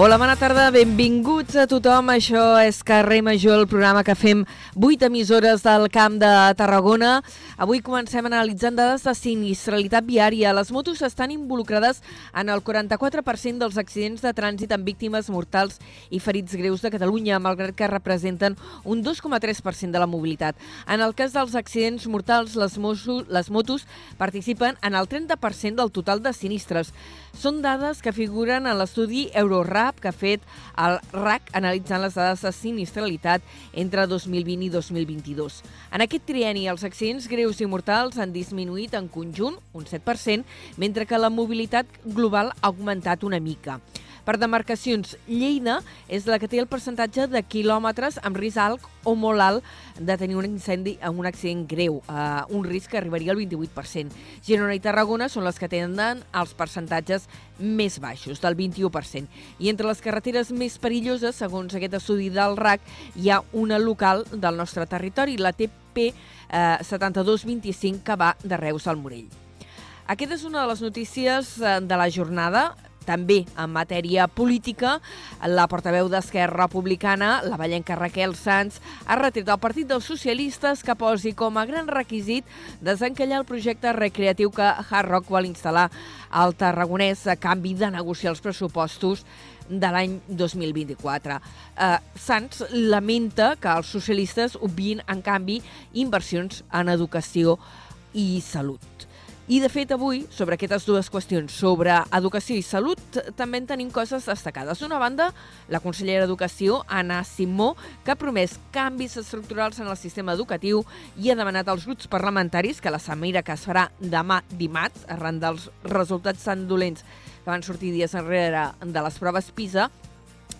Hola, bona tarda, benvinguts a tothom. Això és Carrer Major, el programa que fem 8 emissores del Camp de Tarragona. Avui comencem analitzant dades de sinistralitat viària. Les motos estan involucrades en el 44% dels accidents de trànsit amb víctimes mortals i ferits greus de Catalunya, malgrat que representen un 2,3% de la mobilitat. En el cas dels accidents mortals, les, mosso, les motos participen en el 30% del total de sinistres. Són dades que figuren en l'estudi Eurorap que ha fet el RAC analitzant les dades de sinistralitat entre 2020 i 2022. En aquest trieni, els accidents greus i mortals han disminuït en conjunt un 7%, mentre que la mobilitat global ha augmentat una mica. Per demarcacions, Lleida és la que té el percentatge de quilòmetres amb risc alt o molt alt de tenir un incendi amb un accident greu, eh, un risc que arribaria al 28%. Girona i Tarragona són les que tenen els percentatges més baixos, del 21%. I entre les carreteres més perilloses, segons aquest estudi del RAC, hi ha una local del nostre territori, la TP eh, 7225, que va de Reus al Morell. Aquesta és una de les notícies eh, de la jornada. També en matèria política, la portaveu d'Esquerra Republicana, la ballenca Raquel Sanz, ha retret al Partit dels Socialistes que posi com a gran requisit desencallar el projecte recreatiu que Hard Rock vol instal·lar al Tarragonès a canvi de negociar els pressupostos de l'any 2024. Eh, Sanz lamenta que els socialistes obvien, en canvi, inversions en educació i salut. I, de fet, avui, sobre aquestes dues qüestions, sobre educació i salut, també en tenim coses destacades. D'una banda, la consellera d'Educació, Anna Simó, que ha promès canvis estructurals en el sistema educatiu i ha demanat als grups parlamentaris que la cimera que es farà demà dimarts, arran dels resultats tan dolents que van sortir dies enrere de les proves PISA,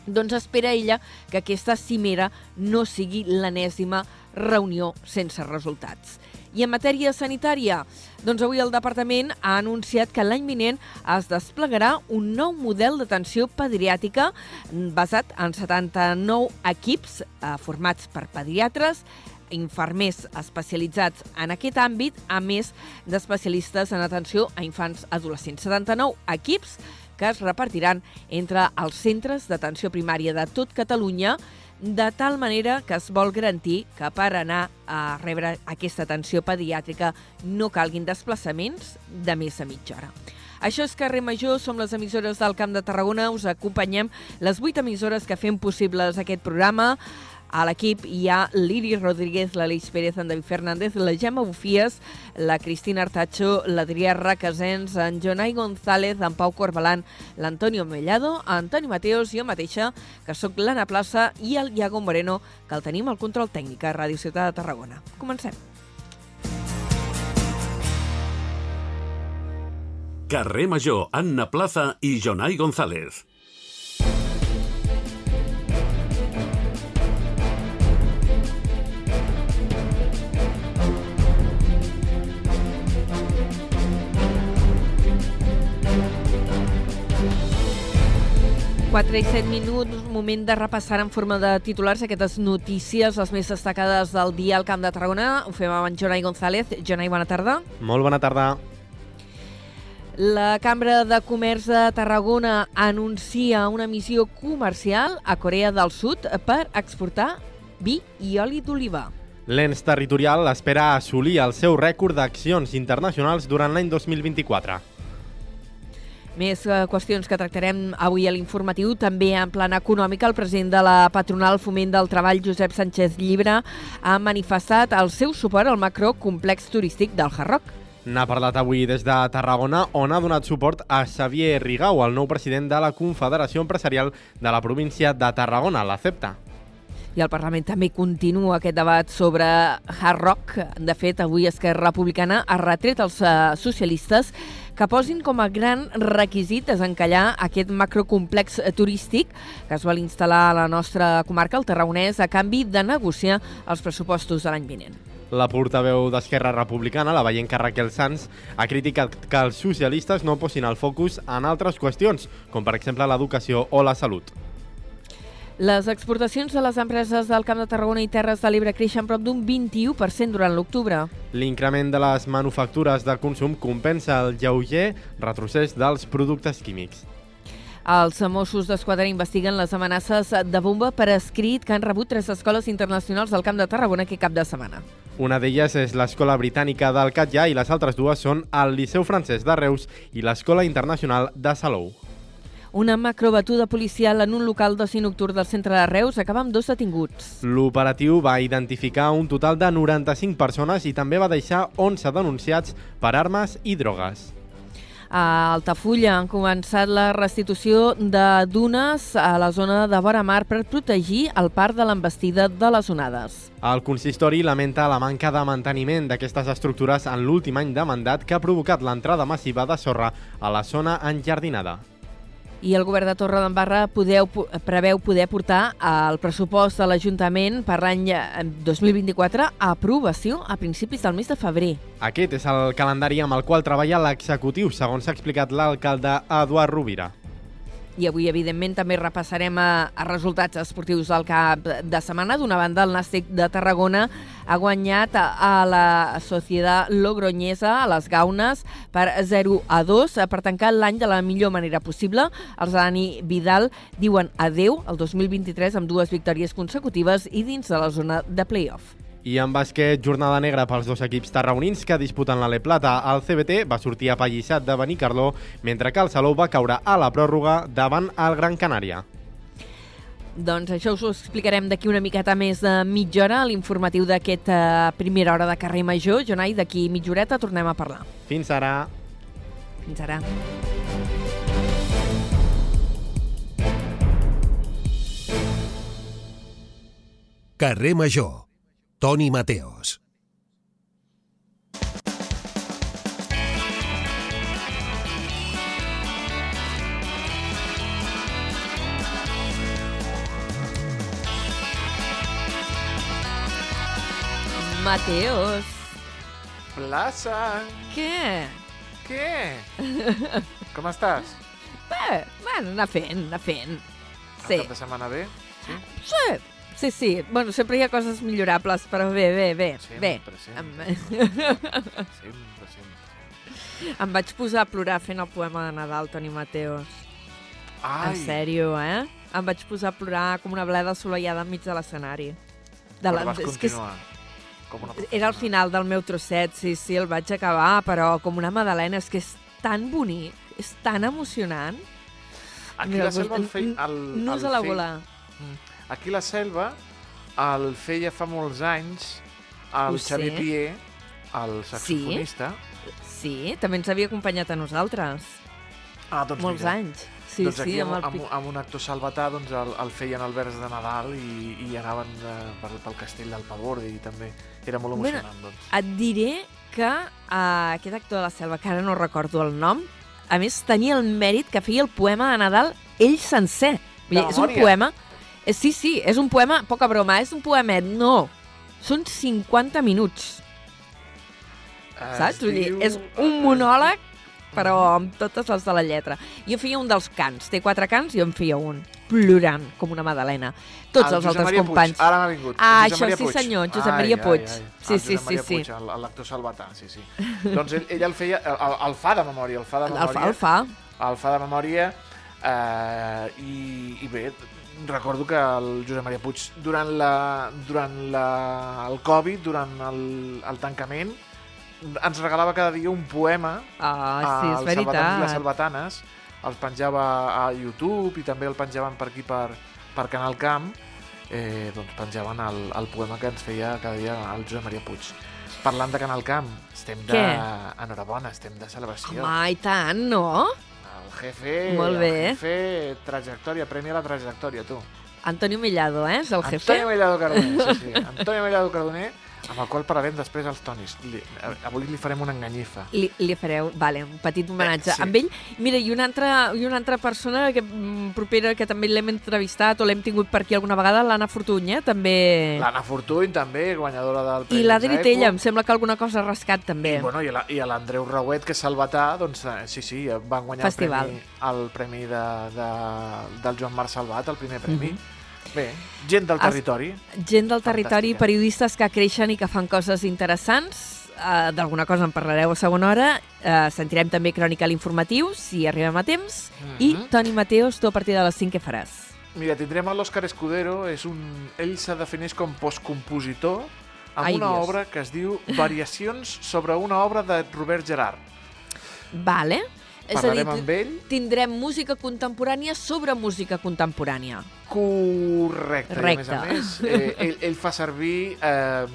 doncs espera ella que aquesta cimera no sigui l'enèsima reunió sense resultats. I en matèria sanitària, doncs avui el departament ha anunciat que l'any vinent es desplegarà un nou model d'atenció pediàtrica basat en 79 equips eh, formats per pediatres, infermers especialitzats en aquest àmbit, a més d'especialistes en atenció a infants adolescents. 79 equips que es repartiran entre els centres d'atenció primària de tot Catalunya de tal manera que es vol garantir que per anar a rebre aquesta atenció pediàtrica no calguin desplaçaments de més de mitja hora. Això és Carrer Major, som les emissores del Camp de Tarragona, us acompanyem les vuit emissores que fem possibles aquest programa. A l'equip hi ha l'Iri Rodríguez, l'Aleix Pérez, en David Fernández, la Gemma Bufies, la Cristina Artacho, l'Adrià Racasens, en Jonai González, en Pau Corbalan, l'Antonio Mellado, Antoni Mateos, jo mateixa, que sóc l'Anna Plaça, i el Iago Moreno, que el tenim al control tècnic a Ràdio Ciutat de Tarragona. Comencem. Carrer Major, Anna Plaza i Jonai González. Quatre i set minuts, moment de repassar en forma de titulars aquestes notícies, les més destacades del dia al Camp de Tarragona. Ho fem amb en Jonai González. Jonai, bona tarda. Molt bona tarda. La Cambra de Comerç de Tarragona anuncia una missió comercial a Corea del Sud per exportar vi i oli d'oliva. L'ens territorial espera assolir el seu rècord d'accions internacionals durant l'any 2024. Més eh, qüestions que tractarem avui a l'informatiu, també en plan econòmic, el president de la patronal Foment del Treball, Josep Sánchez Llibre, ha manifestat el seu suport al macrocomplex turístic del Hard Rock. N'ha parlat avui des de Tarragona, on ha donat suport a Xavier Rigau, el nou president de la Confederació Empresarial de la província de Tarragona, l'ACEPTA. I el Parlament també continua aquest debat sobre Hard Rock. De fet, avui Esquerra Republicana ha retret als eh, socialistes que posin com a gran requisit desencallar aquest macrocomplex turístic que es vol instal·lar a la nostra comarca, el Tarragonès, a canvi de negociar els pressupostos de l'any vinent. La portaveu d'Esquerra Republicana, la veient Raquel Sanz, ha criticat que els socialistes no posin el focus en altres qüestions, com per exemple l'educació o la salut. Les exportacions de les empreses del Camp de Tarragona i Terres de l'Ebre creixen prop d'un 21% durant l'octubre. L'increment de les manufactures de consum compensa el lleuger retrocés dels productes químics. Els Mossos d'Esquadra investiguen les amenaces de bomba per escrit que han rebut tres escoles internacionals del Camp de Tarragona aquest cap de setmana. Una d'elles és l'Escola Britànica del Catllà i les altres dues són el Liceu Francès de Reus i l'Escola Internacional de Salou. Una macrobatuda policial en un local d'oci nocturn del centre de Reus acaba amb dos detinguts. L'operatiu va identificar un total de 95 persones i també va deixar 11 denunciats per armes i drogues. A Altafulla han començat la restitució de dunes a la zona de vora mar per protegir el parc de l'embestida de les onades. El consistori lamenta la manca de manteniment d'aquestes estructures en l'últim any de mandat que ha provocat l'entrada massiva de sorra a la zona enjardinada i el govern de Torre d'Embarra podeu, preveu poder portar el pressupost de l'Ajuntament per l'any 2024 eh, a aprovació a principis del mes de febrer. Aquest és el calendari amb el qual treballa l'executiu, segons s'ha explicat l'alcalde Eduard Rovira. I avui, evidentment, també repassarem a, a resultats esportius del cap de setmana. D'una banda, el Nàstic de Tarragona ha guanyat a, a la Societat Logroñesa, a les Gaunes, per 0 a 2, per tancar l'any de la millor manera possible. Els Dani Vidal diuen adeu al 2023 amb dues victòries consecutives i dins de la zona de play-off. I en bàsquet, jornada negra pels dos equips tarragonins que disputen l'Ale Plata. El CBT va sortir apallissat de Benicarló, mentre que el Salou va caure a la pròrroga davant el Gran Canària. Doncs això us ho explicarem d'aquí una miqueta més de mitja hora a l'informatiu d'aquesta uh, primera hora de carrer Major. Jonai, d'aquí mitja horeta tornem a parlar. Fins ara. Fins ara. Carrer Major Toni Mateos. Mateos. Plaça. Què? Què? Com estàs? Bé, bueno, anar fent, anar fent. Sí. El cap de setmana bé? Sí? Sí, Sí, sí. Bueno, sempre hi ha coses millorables, però bé, bé, bé. Sempre, bé. sempre. Sempre, sempre. Em vaig posar a plorar fent el poema de Nadal, Toni Mateos. Ai, En sèrio, eh? Em vaig posar a plorar com una bleda assolellada enmig de l'escenari. De però vas és que és- continuar. Com una era el final del meu trosset, sí, sí, el vaig acabar, però com una madalena, és que és tan bonic, és tan emocionant. Aquí Mira, la selva el. El, n- Nus el a la volar. Aquí la selva el feia fa molts anys el Ho sé. Xavier Pier, el saxofonista. Sí, també ens havia acompanyat a nosaltres. Ah, doncs Molts mira. anys. Sí, doncs sí, aquí amb amb, amb, amb un actor salvatà doncs el, el feien al vers de Nadal i, i anaven eh, pel, pel castell del Palbordi i també era molt Bueno, emocionant. doncs. Et diré que uh, aquest actor de la selva, que ara no recordo el nom, a més tenia el mèrit que feia el poema de Nadal ell sencer. Vull dir, és un poema... eh, Sí, sí, és un poema, poca broma, és un poemet, no. Són 50 minuts, Eh, saps? es Vull dir, és un monòleg, però amb totes les de la lletra. Jo feia un dels cants, té quatre cants, jo en feia un, plorant, com una madalena. Tots El els Josep altres Maria companys... Puig, ara m'ha vingut. Ah, Josep això Maria sí, Puig. senyor, Josep Ai, Maria ai, Puig. ai. Sí, El sí, Josep Maria sí, sí. Puig, el- L'actor salvatà, sí, sí. doncs ell, ell el feia, el, el fa de memòria, el fa de El memòria. fa, el fa. El fa de memòria eh, i, i bé, recordo que el Josep Maria Puig durant, la, durant la, el Covid, durant el, el tancament, ens regalava cada dia un poema Ah, sí, és als salvatans i les salvatanes els penjava a YouTube i també el penjaven per aquí per, per Canal Camp, eh, doncs penjaven el, el poema que ens feia cada dia el Josep Maria Puig. Parlant de Canal Camp, estem de... Què? Enhorabona, estem de celebració. Home, i tant, no? Jefe, Molt bé. el jefe, trajectòria, premi a la trajectòria, tu. Antonio Mellado, eh? És el jefe? Antonio Mellado Cardoner, sí, sí. Antonio Mellado Cardoner, amb el qual parlarem després als Tonis. Li, avui li farem una enganyifa. Li, li fareu, vale, un petit homenatge. Eh, sí. Amb ell, mira, i una altra, i una altra persona que, mm, propera que també l'hem entrevistat o l'hem tingut per aquí alguna vegada, l'Anna Fortuny, eh? també. L'Anna Fortuny, també, guanyadora del I Premi l'Adri Zaeco. Tella, em sembla que alguna cosa ha rascat també. I, bueno, i, i l'Andreu Rauet, que és salvatà, doncs eh, sí, sí, van guanyar Festival. el premi, el premi de, de, del Joan Marc Salvat, el primer premi. Mhm. Bé, gent del Es- territori. Gent del territori, Fantàstica. periodistes que creixen i que fan coses interessants. Uh, D'alguna cosa en parlareu a segona hora. Uh, sentirem també crònica a l'informatiu, si arribem a temps. I Mhm. Toni Mateos, tu a partir de les 5 què faràs? Mira, tindrem a l'Òscar Escudero, és un... ell se defineix com postcompositor, amb Ai, una Dios. obra que es diu Variacions sobre una obra de Robert Gerard. Vale. És a dir, Parlarem amb ell. tindrem música contemporània sobre música contemporània. Correcte. I a més a Recte. més, eh, ell, ell fa servir eh,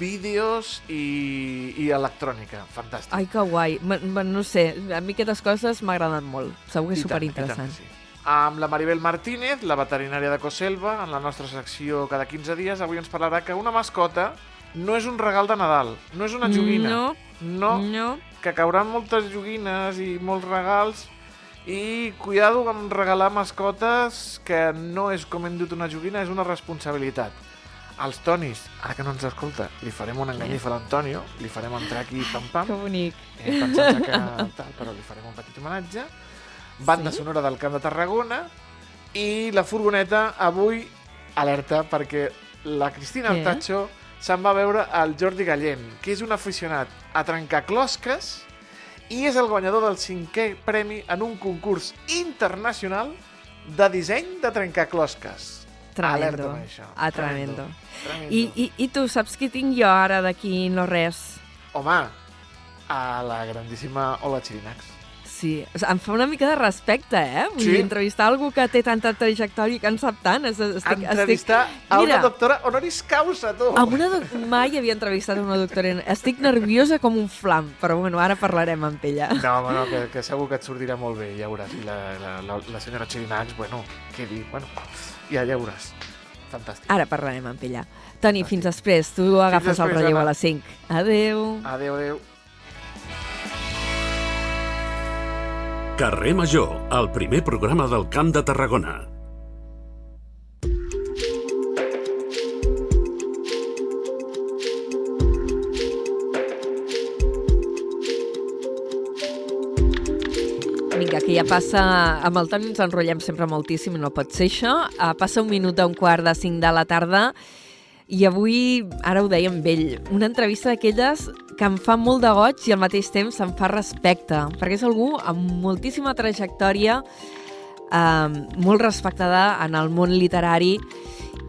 vídeos i, i electrònica. Fantàstic. Ai, que guai. M -m no sé, a mi aquestes coses m'agraden molt. Segur que és I tant, i superinteressant. tant sí. Amb la Maribel Martínez, la veterinària de Coselva, en la nostra secció cada 15 dies, avui ens parlarà que una mascota no és un regal de Nadal, no és una joguina. No, no, no. Que cauran moltes joguines i molts regals i cuidado amb regalar mascotes que no és, com hem dit, una joguina, és una responsabilitat. Els Tonis, ara que no ens escolta, li farem una enganyifa a l'Antonio, li farem entrar aquí pam pam, Que bonic. eh, pensant que tal, però li farem un petit homenatge. Banda Sí? sonora del Camp de Tarragona i la furgoneta avui alerta perquè la Cristina Què? Artacho se'n va veure el Jordi Gallent, que és un aficionat a trencar closques i és el guanyador del cinquè premi en un concurs internacional de disseny de trencar closques. Alerta Tremendo. amb això. Ah, tremendo. Tremendo. I, i, I tu saps qui tinc jo ara d'aquí no res? Home, a la grandíssima Ola Chirinacs. Sí, em fa una mica de respecte, eh? Vull Sí? dir, entrevistar algú que té tanta trajectòria i que en sap tant. Es- Estic, Entrevistar a Mira. una doctora honoris causa, tu. Amb una doc... Mai havia entrevistat a una doctora. Estic nerviosa com un flam, però bueno, ara parlarem amb ella. No, home, no, que, que segur que et sortirà molt bé, ja veuràs. I la, la, la, la senyora Chirinacs, bueno, què dir, bueno, ja, ja veuràs. Fantàstic. Ara parlarem amb ella. Toni, fins després. Tu agafes el després, relleu Anna. a les 5. Adeu. Adéu, adéu. Carrer Major, el primer programa del Camp de Tarragona. Vinga, que ja passa... Amb el Toni ens enrotllem sempre moltíssim, no pot ser això. Uh, passa un minut a un quart de cinc de la tarda i avui, ara ho deia amb ell, una entrevista d'aquelles que em fa molt de goig i al mateix temps em fa respecte, perquè és algú amb moltíssima trajectòria, eh, molt respectada en el món literari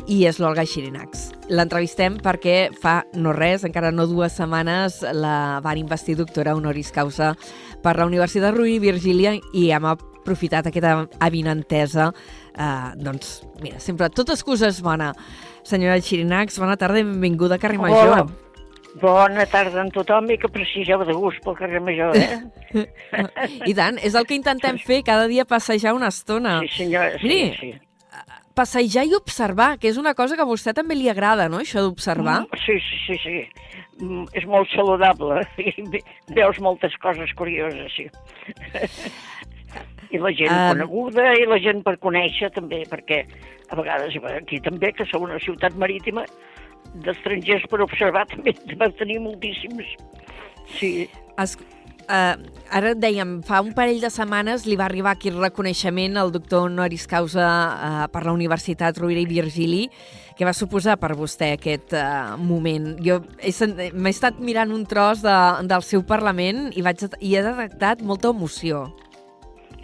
i és l'Olga Xirinacs. L'entrevistem perquè fa no res, encara no dues setmanes, la van investir doctora honoris causa per la Universitat Rovira i Virgília i hem aprofitat aquesta avinentesa. Eh, doncs, mira, sempre tota excusa és bona. Senyora Xirinacs, bona tarda i benvinguda a Carrer Major. Hola. Bona tarda a tothom i que preciseu de gust pel carrer Major, eh? I tant, és el que intentem fer, cada dia passejar una estona. Sí, senyor, sí, Miri. sí. Passejar i observar, que és una cosa que a vostè també li agrada, no?, això d'observar. Mm, Sí, sí, sí, sí. Mm, És molt saludable i veus moltes coses curioses, sí. I la gent Um. coneguda i la gent per conèixer també, perquè a vegades aquí també, que som una ciutat marítima, d'estrangers per observar també va tenir moltíssims. Sí, Es, uh, ara dèiem, fa un parell de setmanes li va arribar aquí el reconeixement al doctor honoris causa uh, per la Universitat Rovira i Virgili. Què va suposar per vostè aquest uh, moment? Jo m'he estat mirant un tros de, del seu Parlament i, vaig, i he detectat molta emoció.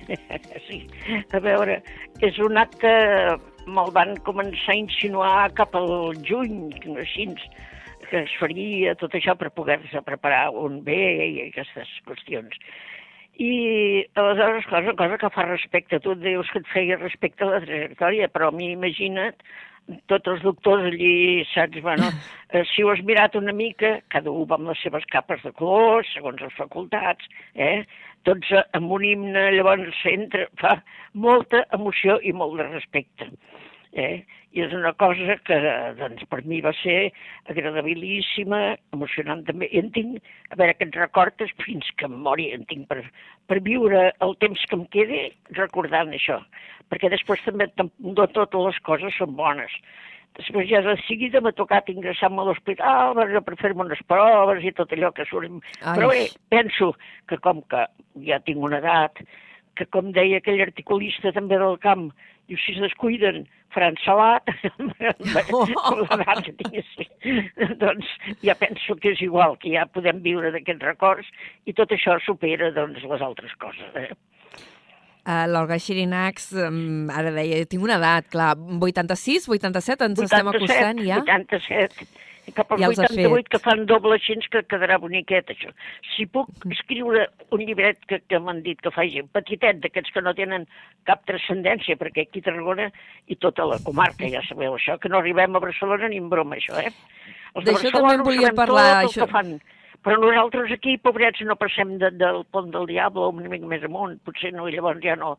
Sí, a veure, és un acte, me'l van començar a insinuar cap al juny, així, que es faria tot això per poder-se preparar un bé i aquestes qüestions. I aleshores, cosa, cosa que fa respecte, tu et dius que et feia respecte a la trajectòria, però a mi imagina't tots els doctors allí, saps, bueno, eh, si ho has mirat una mica, cada un va amb les seves capes de colors, segons les facultats, eh? tots eh, amb un himne, llavors s'entra, fa molta emoció i molt de respecte. Eh? I és una cosa que doncs, per mi va ser agradabilíssima, emocionant també. I en tinc, a veure, aquests records fins que em mori, en tinc per, per viure el temps que em quedi recordant això. Perquè després també no totes les coses són bones. Després ja de seguida m'ha tocat ingressar-me a l'hospital per fer-me unes proves i tot allò que surt. Ai. Però bé, penso que com que ja tinc una edat, que com deia aquell articulista també del camp, diu, si es descuiden, faran salat, l'edat que tinc així. doncs ja penso que és igual, que ja podem viure d'aquests records i tot això supera doncs, les altres coses. Eh? Uh, L'Olga Xirinacs, um, ara deia, tinc una edat, clar, 86, 87, ens estem acostant ja. 87. Cap als Ja els ha 88 fet. que fan doble així que quedarà boniquet, això. Si puc escriure un llibret que, que m'han dit que faci, petitet, d'aquests que no tenen cap transcendència, perquè aquí a Tarragona i tota la comarca, ja sabeu això, que no arribem a Barcelona ni en broma, això, eh? Els de D'això Barcelona també en volia parlar, tot el això. Que fan. Però nosaltres aquí, pobrets, no passem de, del pont del Diable o una mica més amunt, potser no, i llavors ja no.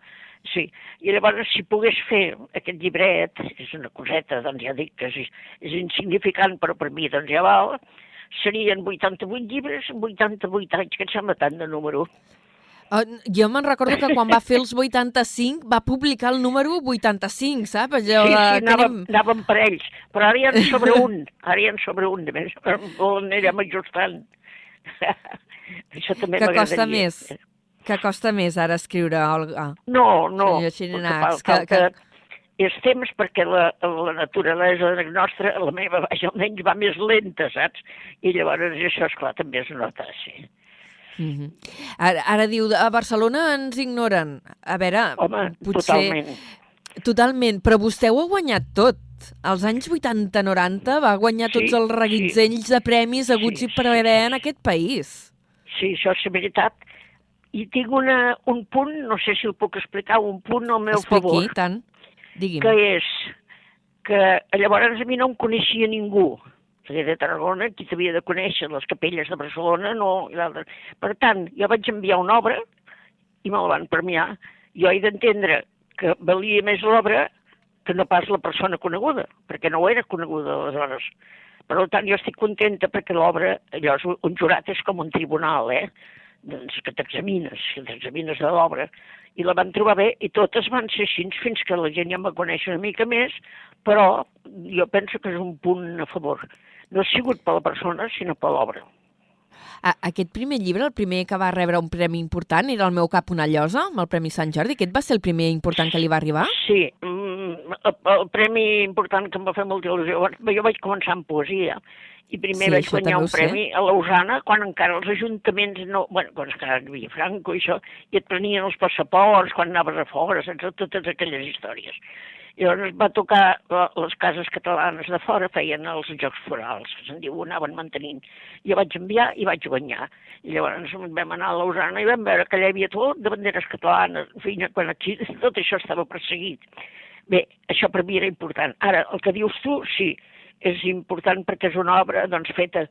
Sí, i llavors si pogués fer aquest llibret, és una coseta, doncs ja dic que és, és insignificant, però per mi doncs ja val, serien 88 llibres en 88 anys, que em sembla tant de número. Uh, jo me'n recordo que quan va fer els 85 va publicar el número 85, saps? Allò sí, de, sí, que anàvem, anem... anàvem per ells, però ara hi ha sobre un, ara hi ha sobre un, de més, on anirem ajustant. Això també que costa més. Que costa més ara escriure, Olga. No, no. Senyor Xirinacs, que- que- falta És temps perquè la, la naturalesa nostra, la meva, vaja, almenys va més lenta, saps? I llavors això, esclar, també es nota, sí. Mm -hmm. ara, ara diu, a Barcelona ens ignoren. A veure, Home, potser... totalment. Totalment, però vostè ho ha guanyat tot. Als anys 80-90 va guanyar Sí, tots els reguitzells de premis haguts Sí, i per haver en aquest país. Sí, això és veritat. I tinc una, un punt, no sé si el puc explicar, un punt al meu Expliqui, favor, tant. Digui'm. que és que llavors a mi no em coneixia ningú. Perquè de Tarragona, qui t'havia de conèixer, les capelles de Barcelona, no. i. Per tant, jo vaig enviar una obra i me la van premiar. Jo he d'entendre que valia més l'obra que no pas la persona coneguda, perquè no era coneguda aleshores. Per tant, jo estic contenta perquè l'obra, allò és un- jurat és com un tribunal, eh? Doncs que t'examines, que t'examines de l'obra. I la van trobar bé i totes van ser així fins que la gent ja em va conèixer una mica més, però jo penso que és un punt a favor. No ha sigut per la persona, sinó per l'obra. A aquest primer llibre, el primer que va rebre un premi important, era el meu cap una llosa, amb el Premi Sant Jordi. Aquest va ser el primer important que li va arribar? Sí, mm, el, el premi important que em va fer molta il·lusió, jo vaig començar amb poesia, i primer Sí, vaig guanyar un sé. premi a Lausana quan encara els ajuntaments no... Bueno, quan encara hi havia Franco i això, i et prenien els passaports quan anaves a fora, saps? Totes aquelles històries. I llavors va tocar la- les cases catalanes de fora, feien els Jocs Florals, que se'n diu, ho anaven mantenint. Jo vaig enviar i vaig guanyar. I llavors vam anar a Lausana i vam veure que allà hi havia tot de banderes catalanes, en fi, quan aquí tot això estava perseguit. Bé, això per mi era important. Ara, el que dius tu, sí, és important perquè és una obra doncs, feta,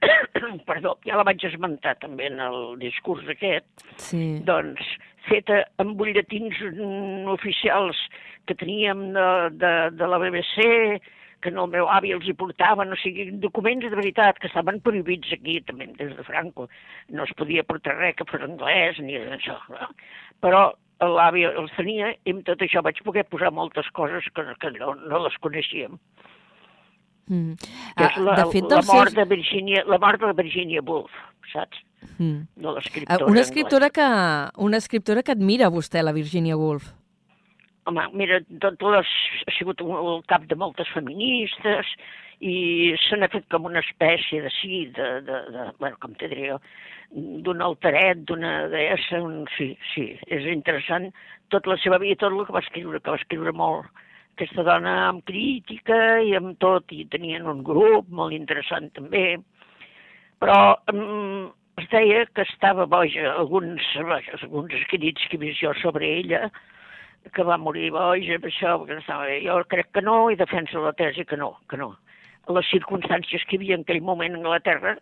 perdó, ja la vaig esmentar també en el discurs aquest, Sí. doncs feta amb butlletins oficials que teníem de, de, de la BBC, que en el meu avi els hi portaven, o sigui, documents de veritat que estaven prohibits aquí també des de Franco. No es podia portar res que fos anglès ni això. No? Però l'avi els tenia i amb tot això vaig poder posar moltes coses que, que no, no les coneixíem. Mm. Ah, és la, de fet, la, mort de Virginia, la mort de Virginia Woolf, saps? Mm. No Ah, l'escriptora. Una anglesa. escriptora, que, una escriptora que admira vostè, la Virginia Woolf. Home, mira, tot les, ha sigut un- el cap de moltes feministes i se n'ha fet com una espècie de sí, de, de, de bueno, com te diré jo, d'un alteret, d'una deessa, un, sí, sí, és interessant tot la seva vida, tot el que va escriure, que va escriure molt. Aquesta dona amb crítica i amb tot, i tenien un grup molt interessant també. Però mm, es deia que estava boja, alguns, vaja, alguns escrits que he vist jo sobre ella, que va morir boja, això, perquè estava... jo crec que no, i defenso la tesi que no, que no. Les circumstàncies que hi havia en aquell moment a Anglaterra,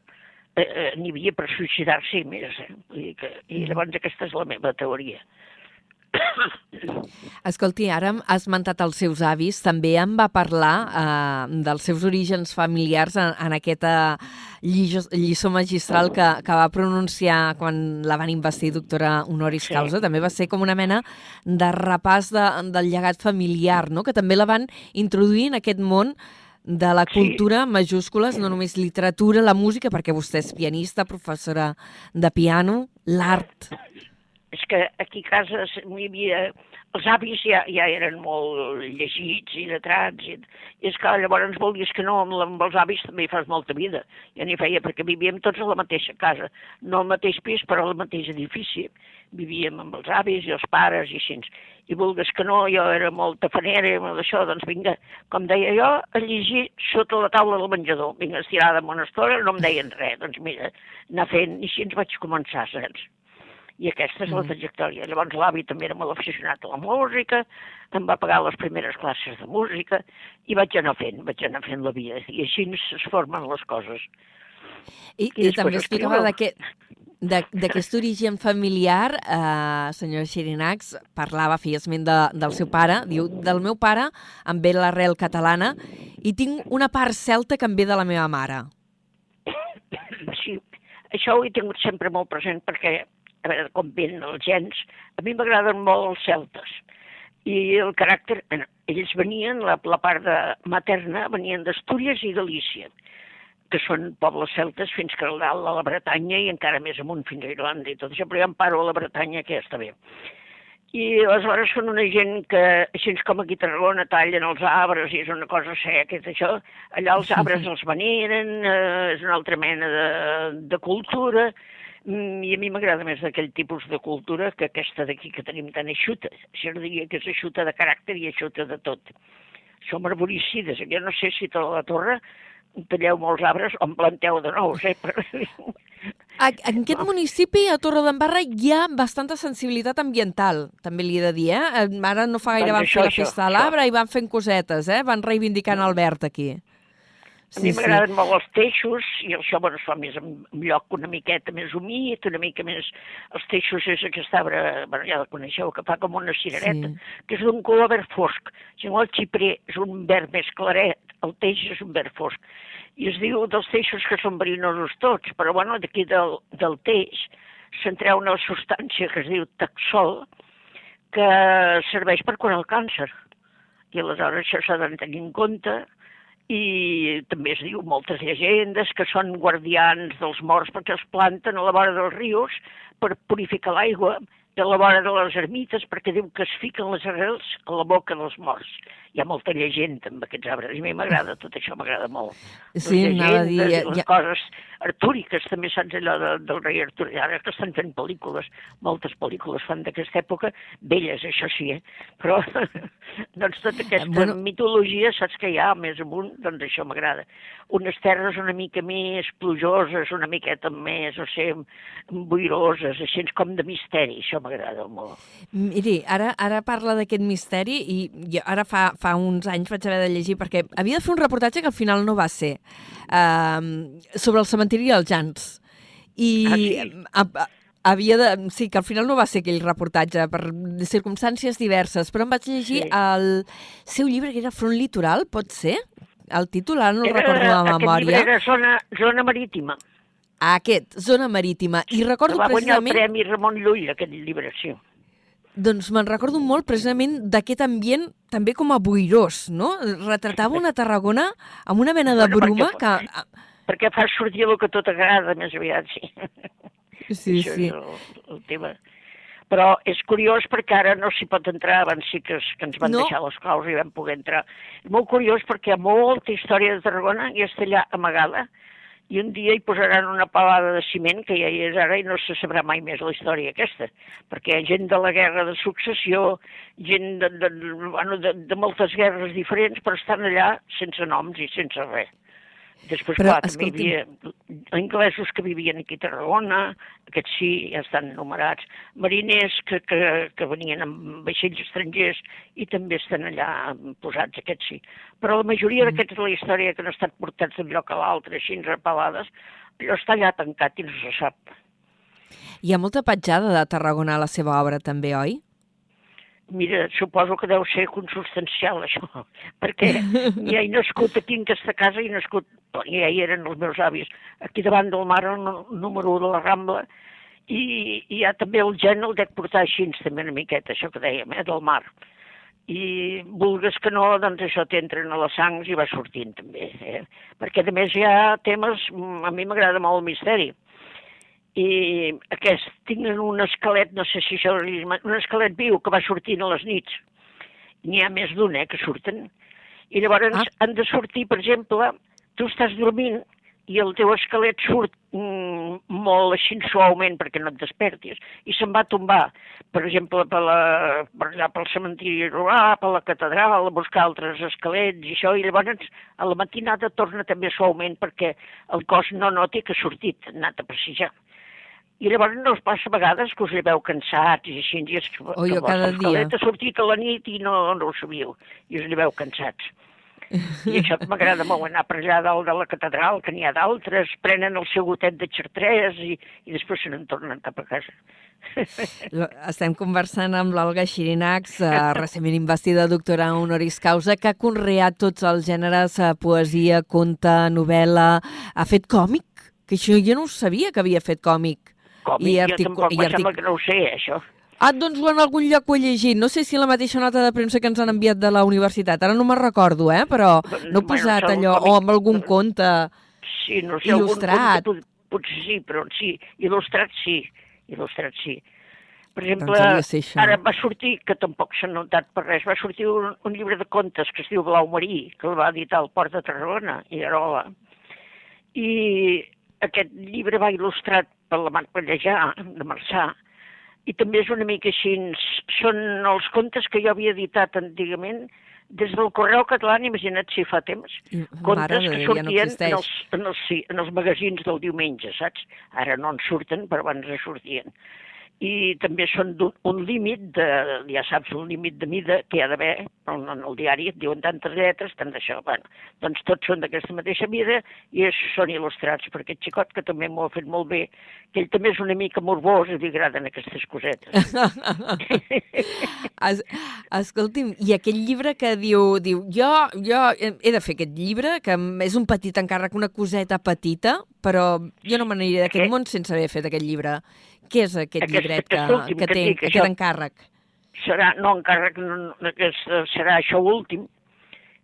eh, eh, n'hi havia per suïcidar-se més, eh? Vull dir que, I llavors aquesta és la meva teoria. Escolti, ara ha esmentat els seus avis, també em va parlar eh, dels seus orígens familiars en, en aquesta lliçó, lliçó magistral que, que va pronunciar quan la van investir doctora honoris Sí. causa. També va ser com una mena de repàs de, del llegat familiar, no? que també la van introduir en aquest món de la Sí. cultura, majúscules, no només literatura, la música, perquè vostè és pianista, professora de piano, l'art. És que aquí a casa s- hi havia... Els avis ja, ja eren molt llegits i letrats, i, i és que llavors volies que no, amb, amb els avis també hi fas molta vida. Ja n'hi feia, perquè vivíem tots a la mateixa casa, no al mateix pis, però al mateix edifici. Vivíem amb els avis i els pares i així. I vulgues que no, jo era molt tafanera i d'això, doncs vinga, com deia jo, a llegir sota la taula del menjador. Vinga, estirada en una estona, no em deien res. Doncs mira, anar fent, i així ens vaig començar, saps? I aquesta és la trajectòria. Llavors l'avi també era molt aficionat a la música, em va pagar les primeres classes de música i vaig anar fent, vaig anar fent la vida. I així es formen les coses. I, I i també explicava d'aquest d'aquest origen familiar, eh, senyor Xirinacs, parlava, feia esment de, del seu pare, diu, del meu pare em ve l'arrel catalana i tinc una part celta que em ve de la meva mare. Sí, això ho he tingut sempre molt present perquè, a veure, com ven els gens, a mi m'agraden molt els celtes. I el caràcter, bueno, ells venien, la, la part de, materna, venien d'Astúries i Galícia, que són pobles celtes fins que al dalt a la Bretanya i encara més amunt fins a Irlanda i tot això, però jo em paro a la Bretanya, que ja està bé. I aleshores són una gent que, així com aquí a Tarragona, tallen els arbres i és una cosa seca tot això, allà els arbres els veneren, eh, és una altra mena de, de cultura, i a mi m'agrada més d'aquell tipus de cultura que aquesta d'aquí que tenim tan eixuta. Això no diria que és eixuta de caràcter i eixuta de tot. Som arboricides, jo no sé si a la torre talleu molts arbres o en planteu de nous, eh? Però... A, en aquest municipi, a Torredembarra, hi ha bastanta sensibilitat ambiental, també li he de dir, eh? Ara no fa gaire Doncs van això, fer la això, festa de això. l'arbre i van fent cosetes, eh? Van reivindicant el verd aquí. A mi m'agraden molt els teixos, i això bueno, es fa més en en lloc una miqueta més humit, una mica més... Els teixos és aquest arbre, bueno, ja el coneixeu, que fa com una cirereta, Sí. que és d'un color verd fosc. Si no, el xiprer és un verd més claret, el teix és un verd fosc. I es diu dels teixos que són verinosos tots, però bueno, d'aquí del, del teix se'n treu una substància que es diu taxol, que serveix per curar el càncer. I aleshores això s'ha de tenir en compte i també es diu moltes llegendes que són guardians dels morts perquè els planten a la vora dels rius per purificar l'aigua a la vora de les ermites perquè diu que es fiquen les arrels a la boca dels morts. Hi ha molta llegenda amb aquests arbres i a mi m'agrada, tot això m'agrada molt. Sí, les a dir, llegendes, ja- les ja- coses artúriques, també saps allò de, del rei Artur, ara que estan fent pel·lícules, moltes pel·lícules fan d'aquesta època, velles, això sí, eh? però doncs tota aquesta Eh, bueno- bueno... mitologia, saps que hi ha més amunt, doncs això m'agrada. Unes terres una mica més plujoses, una miqueta més, no sé, boiroses, així com de misteri, això m'agrada molt. Miri, ara, ara parla d'aquest misteri i jo ara fa, fa uns anys vaig haver de llegir perquè havia de fer un reportatge que al final no va ser uh, sobre el cementiri dels Jans. I Ah, sí? a, a, havia de... Sí, que al final no va ser aquell reportatge per circumstàncies diverses, però em vaig llegir Sí. el seu llibre que era Front Litoral, pot ser? El títol ara no el Era- recordo de Aquest llibre memòria. era zona, zona marítima. Aquest, Zona Marítima. I recordo va guanyar el precisament... Premi Ramon Llull, aquest llibre, sí. Doncs me'n recordo molt precisament d'aquest ambient també com a boirós, no? Retratava una Tarragona amb una mena de Bueno, bruma perquè- que... Perquè fa sortir el que tot agrada, més aviat, sí. Sí, Això sí. és el, el tema. Però és curiós perquè ara no s'hi pot entrar, abans sí que, es, que ens van No. deixar les claus i vam poder entrar. És molt curiós perquè hi ha molta història de Tarragona i està allà amagada i un dia hi posaran una palada de ciment que ja hi és ara i no se sabrà mai més la història aquesta, perquè hi ha gent de la guerra de successió, gent de, de, bueno, de, de moltes guerres diferents, però estan allà sense noms i sense res. Després, Però, clar, també hi havia anglesos que vivien aquí a Tarragona, aquests sí, ja estan numerats, mariners que, que, que venien amb vaixells estrangers i també estan allà posats, aquests sí. Però la majoria Mm. d'aquests de la història que han estat portats d'un lloc a l'altre, així repelades, allò està allà tancat i no se sap. Hi ha molta petjada de Tarragona a la seva obra, també, oi? Mira, suposo que deu ser consubstancial, això, perquè ja he nascut aquí en aquesta casa, he nascut, ja hi eren els meus avis, aquí davant del mar, el número 1 de la Rambla, i, i ja també el gen el dec portar així, també una miqueta, això que dèiem, eh, del mar. I vulgues que no, doncs això t'entren a les sangs i va sortint també, eh? perquè a més hi ha temes, mm, a mi m'agrada molt el misteri, i aquest tenen un esquelet, no sé si això un esquelet viu que va sortint a les nits. N'hi ha més d'un, eh, que surten. I llavors Ah. han de sortir, per exemple, tu estàs dormint i el teu esquelet surt mm, molt així suaument perquè no et despertis i se'n va tombar, per exemple, per, la, per allà pel cementiri romà, per la catedral, a buscar altres esquelets i això, i llavors a la matinada torna també suaument perquè el cos no noti que ha sortit, ha anat a passejar. I llavors no us passa a vegades que us lleveu cansats i així, i és que, Oh, jo cada dia. ha sortit a la nit i no, no ho sabíeu, i us lleveu cansats. I això m'agrada molt anar per allà dalt de la catedral, que n'hi ha d'altres, prenen el seu gotet de xartrés i, i després se n'en tornen cap a casa. Estem conversant amb l'Olga Xirinacs, eh, recentment investida doctora honoris causa, que ha conreat tots els gèneres, eh, poesia, conte, novel·la... Ha fet còmic? Que això jo no sabia que havia fet còmic. Com, I I, jo tampoc, i artic- sembla que no ho sé, això. Ah, doncs en algun lloc ho he llegit. No sé si la mateixa nota de premsa que ens han enviat de la universitat. Ara no me'n recordo, eh? Però no he Bueno, posat el allò, còmic- o amb algun conte... Sí, no sé, Il·lustrat. Algun, pot, potser sí, però sí, il·lustrat sí, il·lustrat sí. Per exemple, Doncs ser això. ara va sortir, que tampoc s'ha notat per res, va sortir un, un llibre de contes que es diu Blau Marí, que el va editar el Port de Tarragona i Arola. I aquest llibre va il·lustrat per la Marc Pallejà, de Marçà, i també és una mica així, són els contes que jo havia editat antigament des del Correu Català, imagina't si fa temps, contes que Déu, ja no sortien en, els, en, els, sí, en els magazins del diumenge, saps? Ara no en surten, però abans en sortien. I també són d'un un límit, de, ja saps, un límit de mida que hi ha d'haver, en, en el diari et diuen tantes lletres, tant d'això. Bueno, doncs tots són d'aquesta mateixa mida i és, són il·lustrats per aquest xicot que també m'ho ha fet molt bé, que ell també és una mica morbós i li agraden aquestes cosetes. Es, escolti'm, i aquell llibre que diu, diu jo, jo he de fer aquest llibre, que és un petit encàrrec, una coseta petita, però jo no me n'aniré d'aquest Aquest- món sense haver fet aquest llibre. Què és aquest, Aquest- llibret que, aquest últim que que té, dic, aquest encàrrec? serà, no encàrrec, no, no, que és- serà això últim,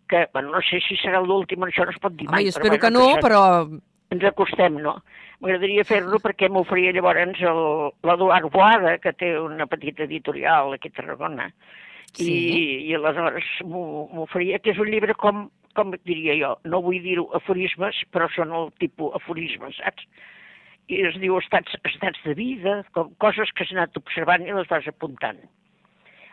que, bueno, no sé si serà l'últim, això no es pot dir Home, mai. jo espero però, que no, però ens acostem, no? M'agradaria fer-lo perquè m'oferia llavors l'Eduard Boada, que té una petita editorial aquí a Tarragona, Sí. i, i aleshores m'ho m'ho oferia, que és un llibre com, com diria jo, no vull dir-ho aforismes, però són el tipus aforismes, saps? I es diu estats, estats de vida, com coses que has anat observant i les vas apuntant.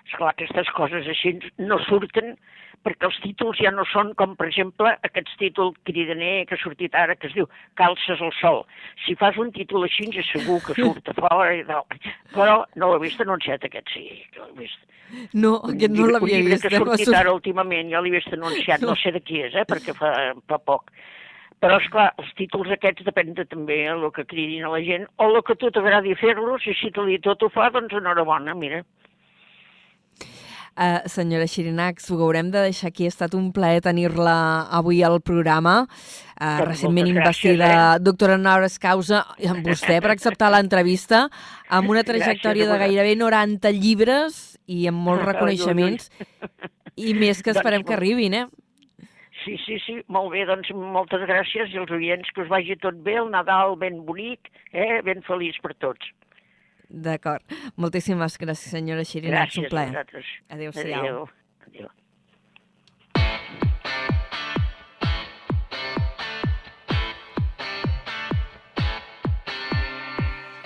Esclar, aquestes coses així no surten perquè els títols ja no són com, per exemple, aquest títol cridaner que ha sortit ara, que es diu Calces al sol. Si fas un títol així, ja segur que surt a fora i tal. Però no l'he vist anunciat, aquest sí, no l'he vist. no, aquest no l'havia Un llibre vist. que ha sortit sor- ara últimament, ja l'he vist anunciat, no sé de qui és, eh, perquè fa, fa poc. Però, és clar, els títols aquests depèn de també el que cridin a la gent, o el que a tu t'agradi fer-los, si te tot ho fa, doncs enhorabona, mira. Uh, senyora Xirinacs, ho haurem de deixar aquí. Ha estat un plaer tenir-la avui al programa. Uh, recentment gràcies, investida eh? doctora Honoris Causa amb vostè per acceptar l'entrevista amb una Gràcies, trajectòria de bona. gairebé 90 llibres i amb molts reconeixements i més que Doncs esperem que arribin, eh? Sí, sí, sí, molt bé, doncs moltes gràcies i els oients que us vagi tot bé, el Nadal ben bonic, eh, ben feliç per tots. D'acord. Moltíssimes gràcies, senyora Xirinacs. Gràcies Un a plaer. vosaltres. Adéu-siau. Adéu. Adéu.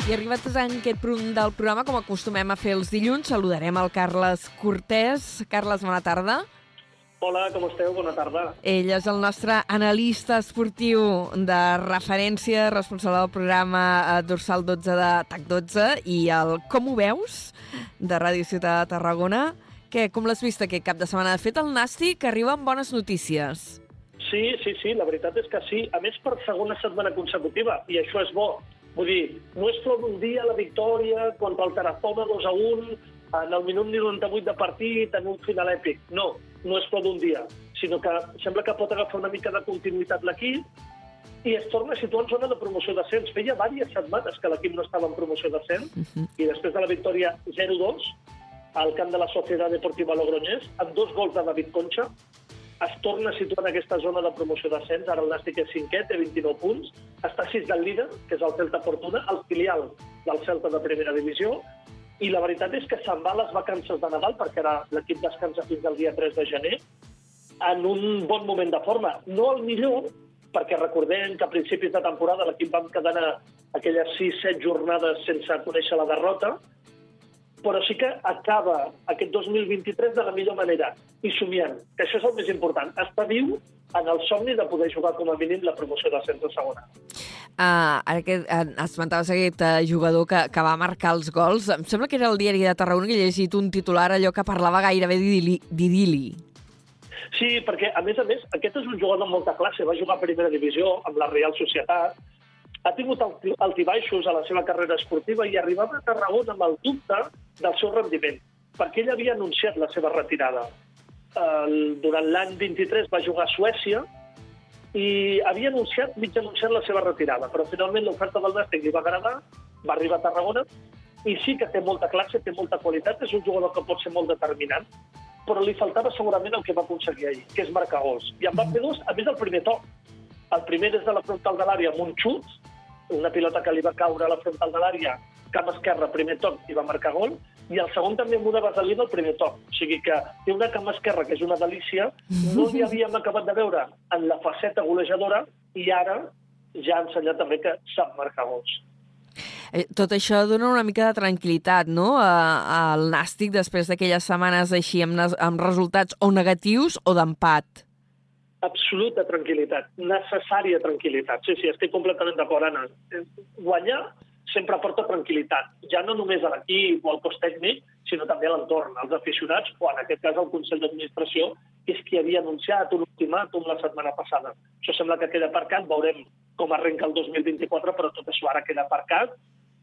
I arribat en aquest punt del programa, com acostumem a fer els dilluns, saludarem el Carles Cortés. Carles, bona tarda. Hola, com esteu? Bona tarda. Ell és el nostre analista esportiu de referència, responsable del programa eh, Dorsal 12 de TAC 12 i el Com ho veus? de Ràdio Ciutat de Tarragona. Què, com l'has vist aquest cap de setmana? De fet, el Nàstic arriba amb bones notícies. Sí, sí, sí, la veritat és que sí. A més, per segona setmana consecutiva, i això és bo. Vull dir, no és flor d'un dia la victòria contra el Tarazona 2 a 1, en el minut 98 de partit, en un final èpic. No, no és flor d'un dia, sinó que sembla que pot agafar una mica de continuïtat l'equip i es torna a situar en zona de promoció d'ascens. Feia diverses setmanes que l'equip no estava en promoció d'ascens uh -huh. i després de la victòria 0-2 al camp de la Societat Deportiva Logroñés, amb dos gols de David Concha, es torna a situar en aquesta zona de promoció d'ascens. Ara el Nàstic és cinquè, té 29 punts. Està 6 del líder, que és el Celta Fortuna, el filial del Celta de primera divisió, i la veritat és que se'n va a les vacances de Nadal, perquè ara l'equip descansa fins al dia 3 de gener, en un bon moment de forma. No el millor, perquè recordem que a principis de temporada l'equip vam quedar aquelles 6-7 jornades sense conèixer la derrota, però sí que acaba aquest 2023 de la millor manera i somiant, que això és el més important. Està viu en el somni de poder jugar com a mínim la promoció de centre segona. Uh, ara que uh, esmentaves aquest uh, jugador que, que va marcar els gols, em sembla que era el diari de Tarragona que he llegit un titular allò que parlava gairebé d'idili. Sí, perquè, a més a més, aquest és un jugador amb molta classe. Va jugar a primera divisió amb la Real Societat, ha tingut altibaixos a la seva carrera esportiva i arribava a Tarragona amb el dubte del seu rendiment, perquè ell havia anunciat la seva retirada. El, durant l'any 23 va jugar a Suècia i havia anunciat, mig anunciat la seva retirada, però finalment l'oferta del Nàstic li va agradar, va arribar a Tarragona i sí que té molta classe, té molta qualitat, és un jugador que pot ser molt determinant, però li faltava segurament el que va aconseguir ahir, que és marcar gols. I en va fer dos, a més del primer toc. El primer des de la frontal de l'àrea amb un xut, una pilota que li va caure a la frontal de l'àrea, camp esquerre, primer toc, i va marcar gol, i el segon també amb una vaselina al primer toc. O sigui que té una cama esquerra que és una delícia, no li havíem acabat de veure en la faceta golejadora, i ara ja ha ensenyat també que sap marcar gols. Eh, tot això dona una mica de tranquil·litat, no?, al Nàstic després d'aquelles setmanes així amb, amb resultats o negatius o d'empat absoluta tranquil·litat, necessària tranquil·litat. Sí, sí, estic completament d'acord, Anna. Guanyar sempre porta tranquil·litat, ja no només a l'equip o al cos tècnic, sinó també a l'entorn, als aficionats, o en aquest cas al Consell d'Administració, que és qui havia anunciat un ultimàtum la setmana passada. Això sembla que queda aparcat, veurem com arrenca el 2024, però tot això ara queda aparcat,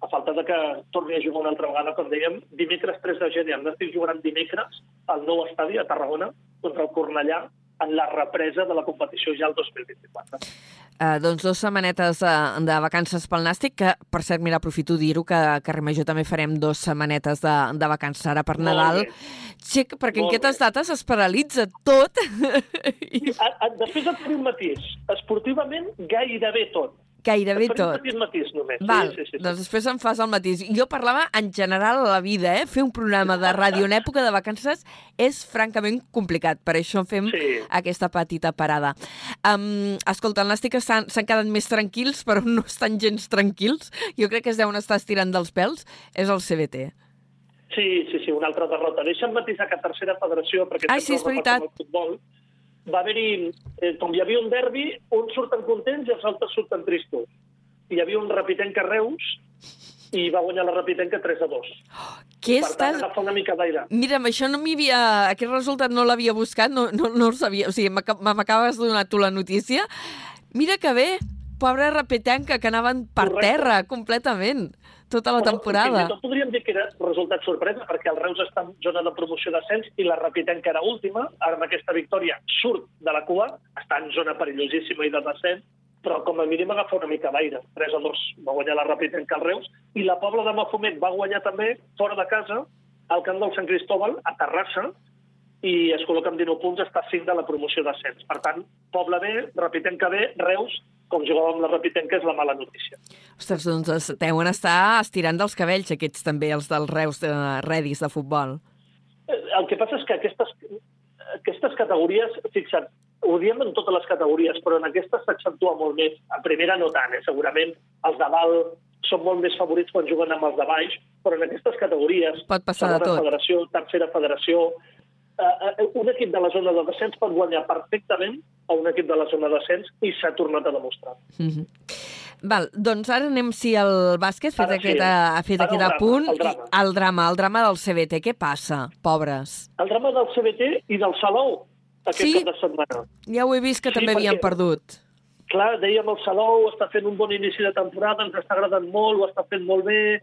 a falta de que torni a jugar una altra vegada, com dèiem, dimecres 3 de gener, el Nàstic jugaran dimecres al nou estadi a Tarragona contra el Cornellà, en la represa de la competició ja el 2024. Uh, doncs dos setmanetes uh, de vacances pel Nàstic, que, per cert, mira, aprofito dir-ho, que a Carrer Major també farem dos setmanetes de, de vacances ara per Nadal. Xic, perquè Molt en aquestes bé. dates es paralitza tot. I... A, a, després et faré un matís. Esportivament, gairebé tot. Gairebé tot. Un matís només. Val, sí, sí, sí, doncs després em fas el matís. Jo parlava en general a la vida, eh? Fer un programa de ràdio en època de vacances és francament complicat. Per això fem sí. aquesta petita parada. Um, escolta, el Nàstic s'han quedat més tranquils, però no estan gens tranquils. Jo crec que es deuen estar estirant dels pèls. És el CBT. Sí, sí, sí, una altra derrota. Deixa'm matisar que tercera federació, perquè Ai, sí, és veritat. el futbol, va haver-hi, eh, com hi havia un derbi, uns surten contents i els altres surten tristos. Hi havia un repitenc a Reus i va guanyar la repitenca 3 a 2. Oh, què per estàs... tant, una mica d'aire. Mira, amb això no m'hi havia... Aquest resultat no l'havia buscat, no, no, no el sabia. O sigui, m'acabes de donar tu la notícia. Mira que bé, pobra repitenca, que anaven per Correcte. terra completament tota la temporada. Però, tot podríem dir que era resultat sorpresa, perquè el Reus està en zona de promoció d'ascens i la Repitenca era última. Ara amb aquesta victòria surt de la cua, està en zona perillosíssima i de descens, però com a mínim agafa una mica d'aire. 3 a 2 va guanyar la Repitenca al Reus i la Pobla de Mafumet va guanyar també fora de casa al camp del Sant Cristóbal, a Terrassa, i es col·loca amb 19 punts, està a 5 de la promoció d'ascens. Per tant, Pobla B, Repitenca B, Reus, com jugàvem la Repitenca, és la mala notícia. Ostres, doncs deuen estar estirant dels cabells aquests també, els dels Reus de Redis de futbol. Eh, el que passa és que aquestes, aquestes categories, fixa't, ho diem en totes les categories, però en aquestes s'accentua molt més. A primera no tant, eh? segurament els de dalt són molt més favorits quan juguen amb els de baix, però en aquestes categories, Pot passar de tot. federació, tercera federació, eh, un equip de la zona de descens pot guanyar perfectament a un equip de la zona de descens i s'ha tornat a demostrar. Mm -hmm. Val, doncs ara anem si el bàsquet fet Ara sí. aquest, ha fet Ara aquest drama, apunt. el drama. El drama, el drama del CBT. Què passa, pobres? El drama del CBT i del Salou aquest Sí? cap de setmana. Ja ho he vist que Sí, també havien perquè- perdut. Clar, dèiem el Salou està fent un bon inici de temporada, ens està agradant molt, ho està fent molt bé,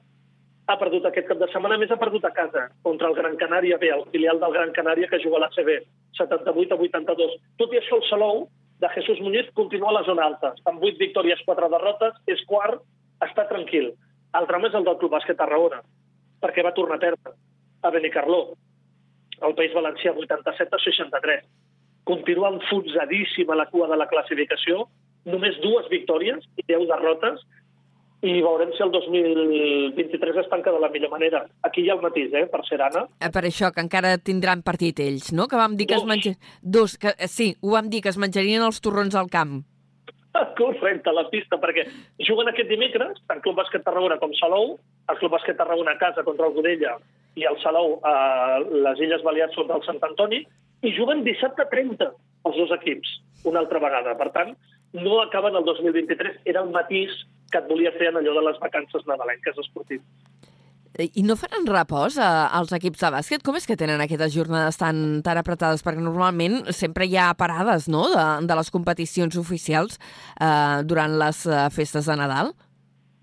ha perdut aquest cap de setmana, més ha perdut a casa contra el Gran Canària B, el filial del Gran Canària que juga a l'ACB, 78 a 82. Tot i això, el Salou de Jesús Muñiz continua a la zona alta. Amb 8 victòries, 4 derrotes, és quart, està tranquil. El drama és el del Club Bàsquet Tarragona, perquè va tornar a perdre a Benicarló, el País Valencià 87 a 63. Continua enfotsadíssim a la cua de la classificació, només dues victòries i 10 derrotes, i veurem si el 2023 es tanca de la millor manera. Aquí hi ha el matís, eh, per ser Anna. Eh, Per això, que encara tindran partit ells, no? Que vam dir que es Dos. menja... Dos. Que, eh, sí, ho vam dir, que es menjarien els torrons al camp. Correcte, a la pista, perquè juguen aquest dimecres, tant Club Bàsquet Tarragona com Salou, el Club Bàsquet Tarragona a casa contra el Godella i el Salou a les Illes Balears contra el Sant Antoni, i juguen dissabte 30 els dos equips, una altra vegada. Per tant, no acaben el 2023, era el matís que et volia fer en allò de les vacances nadalenques esportives. Eh, I no faran repòs eh, als equips de bàsquet? Com és que tenen aquestes jornades tan, tan apretades? Perquè normalment sempre hi ha parades no? de, de les competicions oficials eh, durant les eh, festes de Nadal.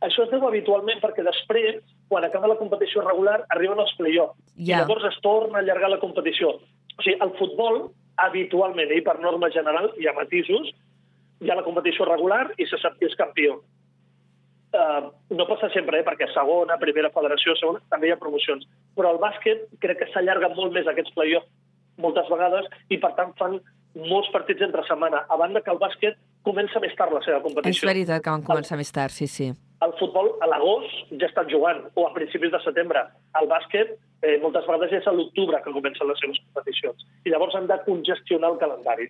Això es deu habitualment perquè després, quan acaba la competició regular, arriben els play-offs. Ja. I llavors es torna a allargar la competició. O sigui, el futbol, habitualment, i per norma general, hi ha matisos, hi ha la competició regular i se sap qui és campió. Uh, no passa sempre, eh, perquè segona, primera federació, segona, també hi ha promocions. Però el bàsquet crec que s'allarga molt més aquests play-offs moltes vegades i, per tant, fan molts partits entre setmana, a banda que el bàsquet comença més tard la seva És competició. veritat que van començar més tard, sí, sí. El futbol a l'agost ja estan jugant, o a principis de setembre. El bàsquet eh, moltes vegades ja és a l'octubre que comencen les seves competicions. I llavors han de congestionar el calendari.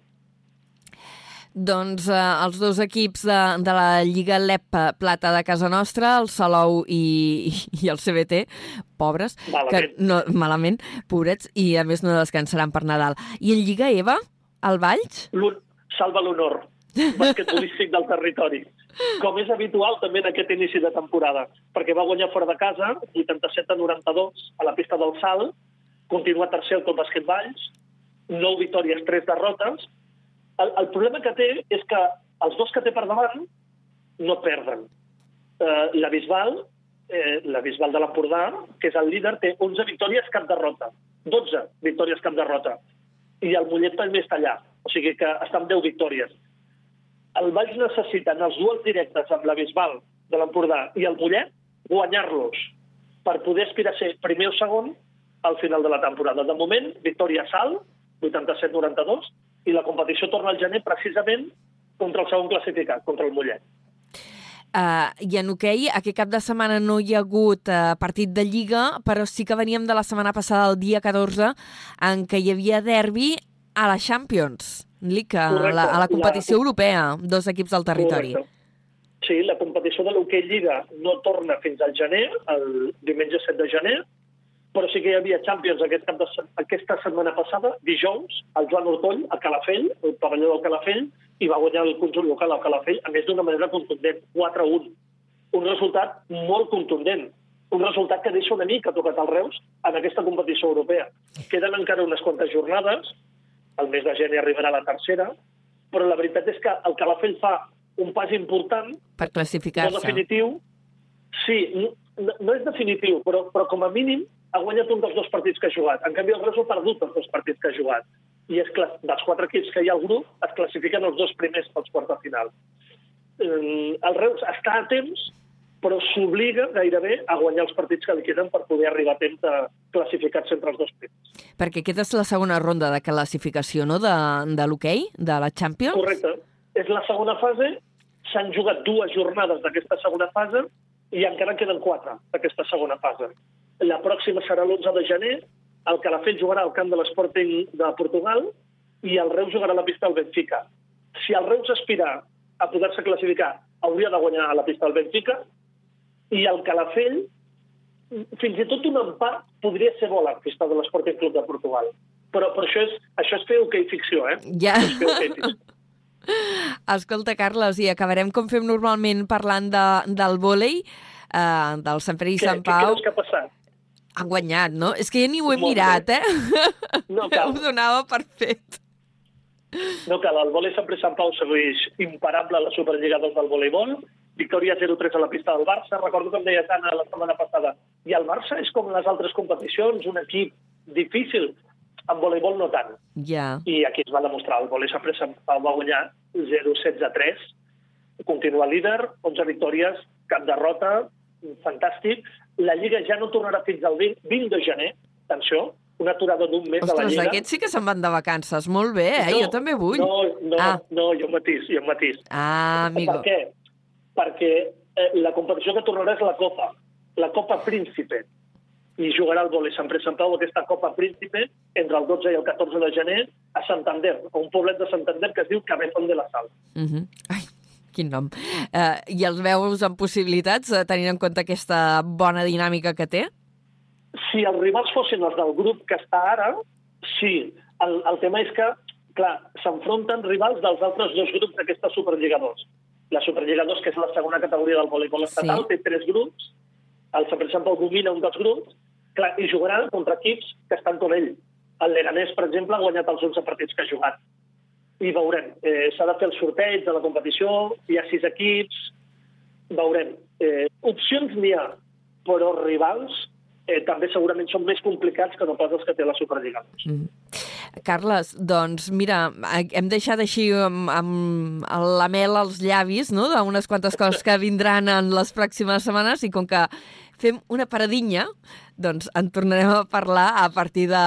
Doncs eh, els dos equips de, de la Lliga LEP Plata de casa nostra, el Salou i, i el CBT, pobres, Malament. que no, malament, pobrets, i a més no descansaran per Nadal. I en Lliga EVA, el Valls? Salva l'honor basquetbolístic del territori. Com és habitual també en aquest inici de temporada, perquè va guanyar fora de casa, 87 a 92, a la pista del Salt, continua tercer al Club Bàsquet Valls, 9 victòries, 3 derrotes. El, el problema que té és que els dos que té per davant no perden. Eh, la Bisbal, eh, la Bisbal de l'Empordà, que és el líder, té 11 victòries, cap derrota. 12 victòries, cap derrota. I el Mollet també està allà, o sigui que està amb 10 victòries. El Valls necessita en els duels directes amb la Bisbal de l'Empordà i el Mollet guanyar-los per poder aspirar a ser primer o segon al final de la temporada. De moment, victòria a Salt, 87-92, i la competició torna al gener precisament contra el segon classificat, contra el Mollet. Uh, I en hoquei, aquest cap de setmana no hi ha hagut uh, partit de Lliga, però sí que veníem de la setmana passada, el dia 14, en què hi havia derbi a la Champions League, a Correcte. la, a la competició La- europea, dos equips del territori. Correcte. Sí, la competició de l'hoquei Lliga no torna fins al gener, el diumenge 7 de gener, però sí que hi havia Champions aquest cap de, aquesta setmana passada, dijous, el Joan Ortoll, a Calafell, el pavelló del Calafell, i va guanyar el conjunt local al Calafell, a més d'una manera contundent, 4-1. Un resultat molt contundent, un resultat que deixa una mica tocat al Reus en aquesta competició europea. Queden encara unes quantes jornades, el mes de gener arribarà la tercera, però la veritat és que el Calafell fa un pas important, Per no classificar-se. definitiu. Sí, no, no és definitiu, però, però com a mínim ha guanyat un dels dos partits que ha jugat. En canvi, el Reus ha perdut els dos partits que ha jugat. I és clar, dels quatre equips que hi ha al grup, es classifiquen els dos primers pels quarts de final. Eh, El Reus està a temps, però s'obliga gairebé a guanyar els partits que li queden per poder arribar a temps de classificar-se entre els dos primers. Perquè aquesta és la segona ronda de classificació, no?, de, de l'hoquei, de la Champions. Correcte. És la segona fase, s'han jugat dues jornades d'aquesta segona fase i encara en queden quatre d'aquesta segona fase. La pròxima serà l'11 de gener, el Calafell jugarà al camp de l'Sporting de Portugal i el Reus jugarà a la pista del Benfica. Si el Reus aspira a poder-se classificar, hauria de guanyar a la pista del Benfica i el Calafell, fins i tot un empat podria ser bo a la pista de l'Sporting Club de Portugal. Però, però això, és, això és fer hoquei ficció, eh? Ja. Ficció. Escolta, Carles, i acabarem com fem normalment parlant de, del vòlei, eh, del Sant Pere i Què, Sant què Pau. creus que ha passat? Han guanyat, no? És que ja ni ho he Molt mirat, bé. eh? No cal. Ho donava per fet. No cal, el vòlei sempre Sant Pau segueix imparable a la Superliga 2 del voleibol, victòria 0-3 a la pista del Barça, recordo que em deia Anna la setmana passada, i el Barça és com les altres competicions, un equip difícil, en voleibol no tant. Ja. I aquí es va demostrar, el vòlei sempre Sant Pau va guanyar 0-16-3, continua líder, 11 victòries, cap derrota, fantàstic. La Lliga ja no tornarà fins al 20, 20 de gener, atenció, una aturada d'un mes de la Ostres, Lliga. aquests sí que se'n van de vacances. Molt bé, eh? jo també vull. No, no, Ah. no, jo matís, jo matís. Ah, amigo. Per què? Perquè eh, la competició que tornarà és la Copa, la Copa Príncipe. I jugarà el vòlei Sant Sant Pau aquesta Copa Príncipe entre el 12 i el 14 de gener a Santander, a un poblet de Santander que es diu Cabezón de la Sal. Uh -huh. Ai, quin nom. Uh, I els veus amb possibilitats, uh, tenint en compte aquesta bona dinàmica que té? Si els rivals fossin els del grup que està ara, sí. El, el tema és que, clar, s'enfronten rivals dels altres dos grups d'aquesta Superliga 2. La Superliga 2, que és la segona categoria del voleibol estatal, Sí. té tres grups. El Sant Pau domina un dels grups. Clar, i jugarà contra equips que estan com ell. El Leganés, per exemple, ha guanyat els 11 partits que ha jugat. I veurem. Eh, S'ha de fer el sorteig de la competició, hi ha sis equips, veurem. Eh, opcions n'hi ha, però rivals eh, també segurament són més complicats que no pas els que té la Superliga. Mm. Carles, doncs mira, hem deixat així amb, amb la mel als llavis, no?, d'unes quantes coses que vindran en les pròximes setmanes i com que fem una paradinha, doncs en tornarem a parlar a partir de,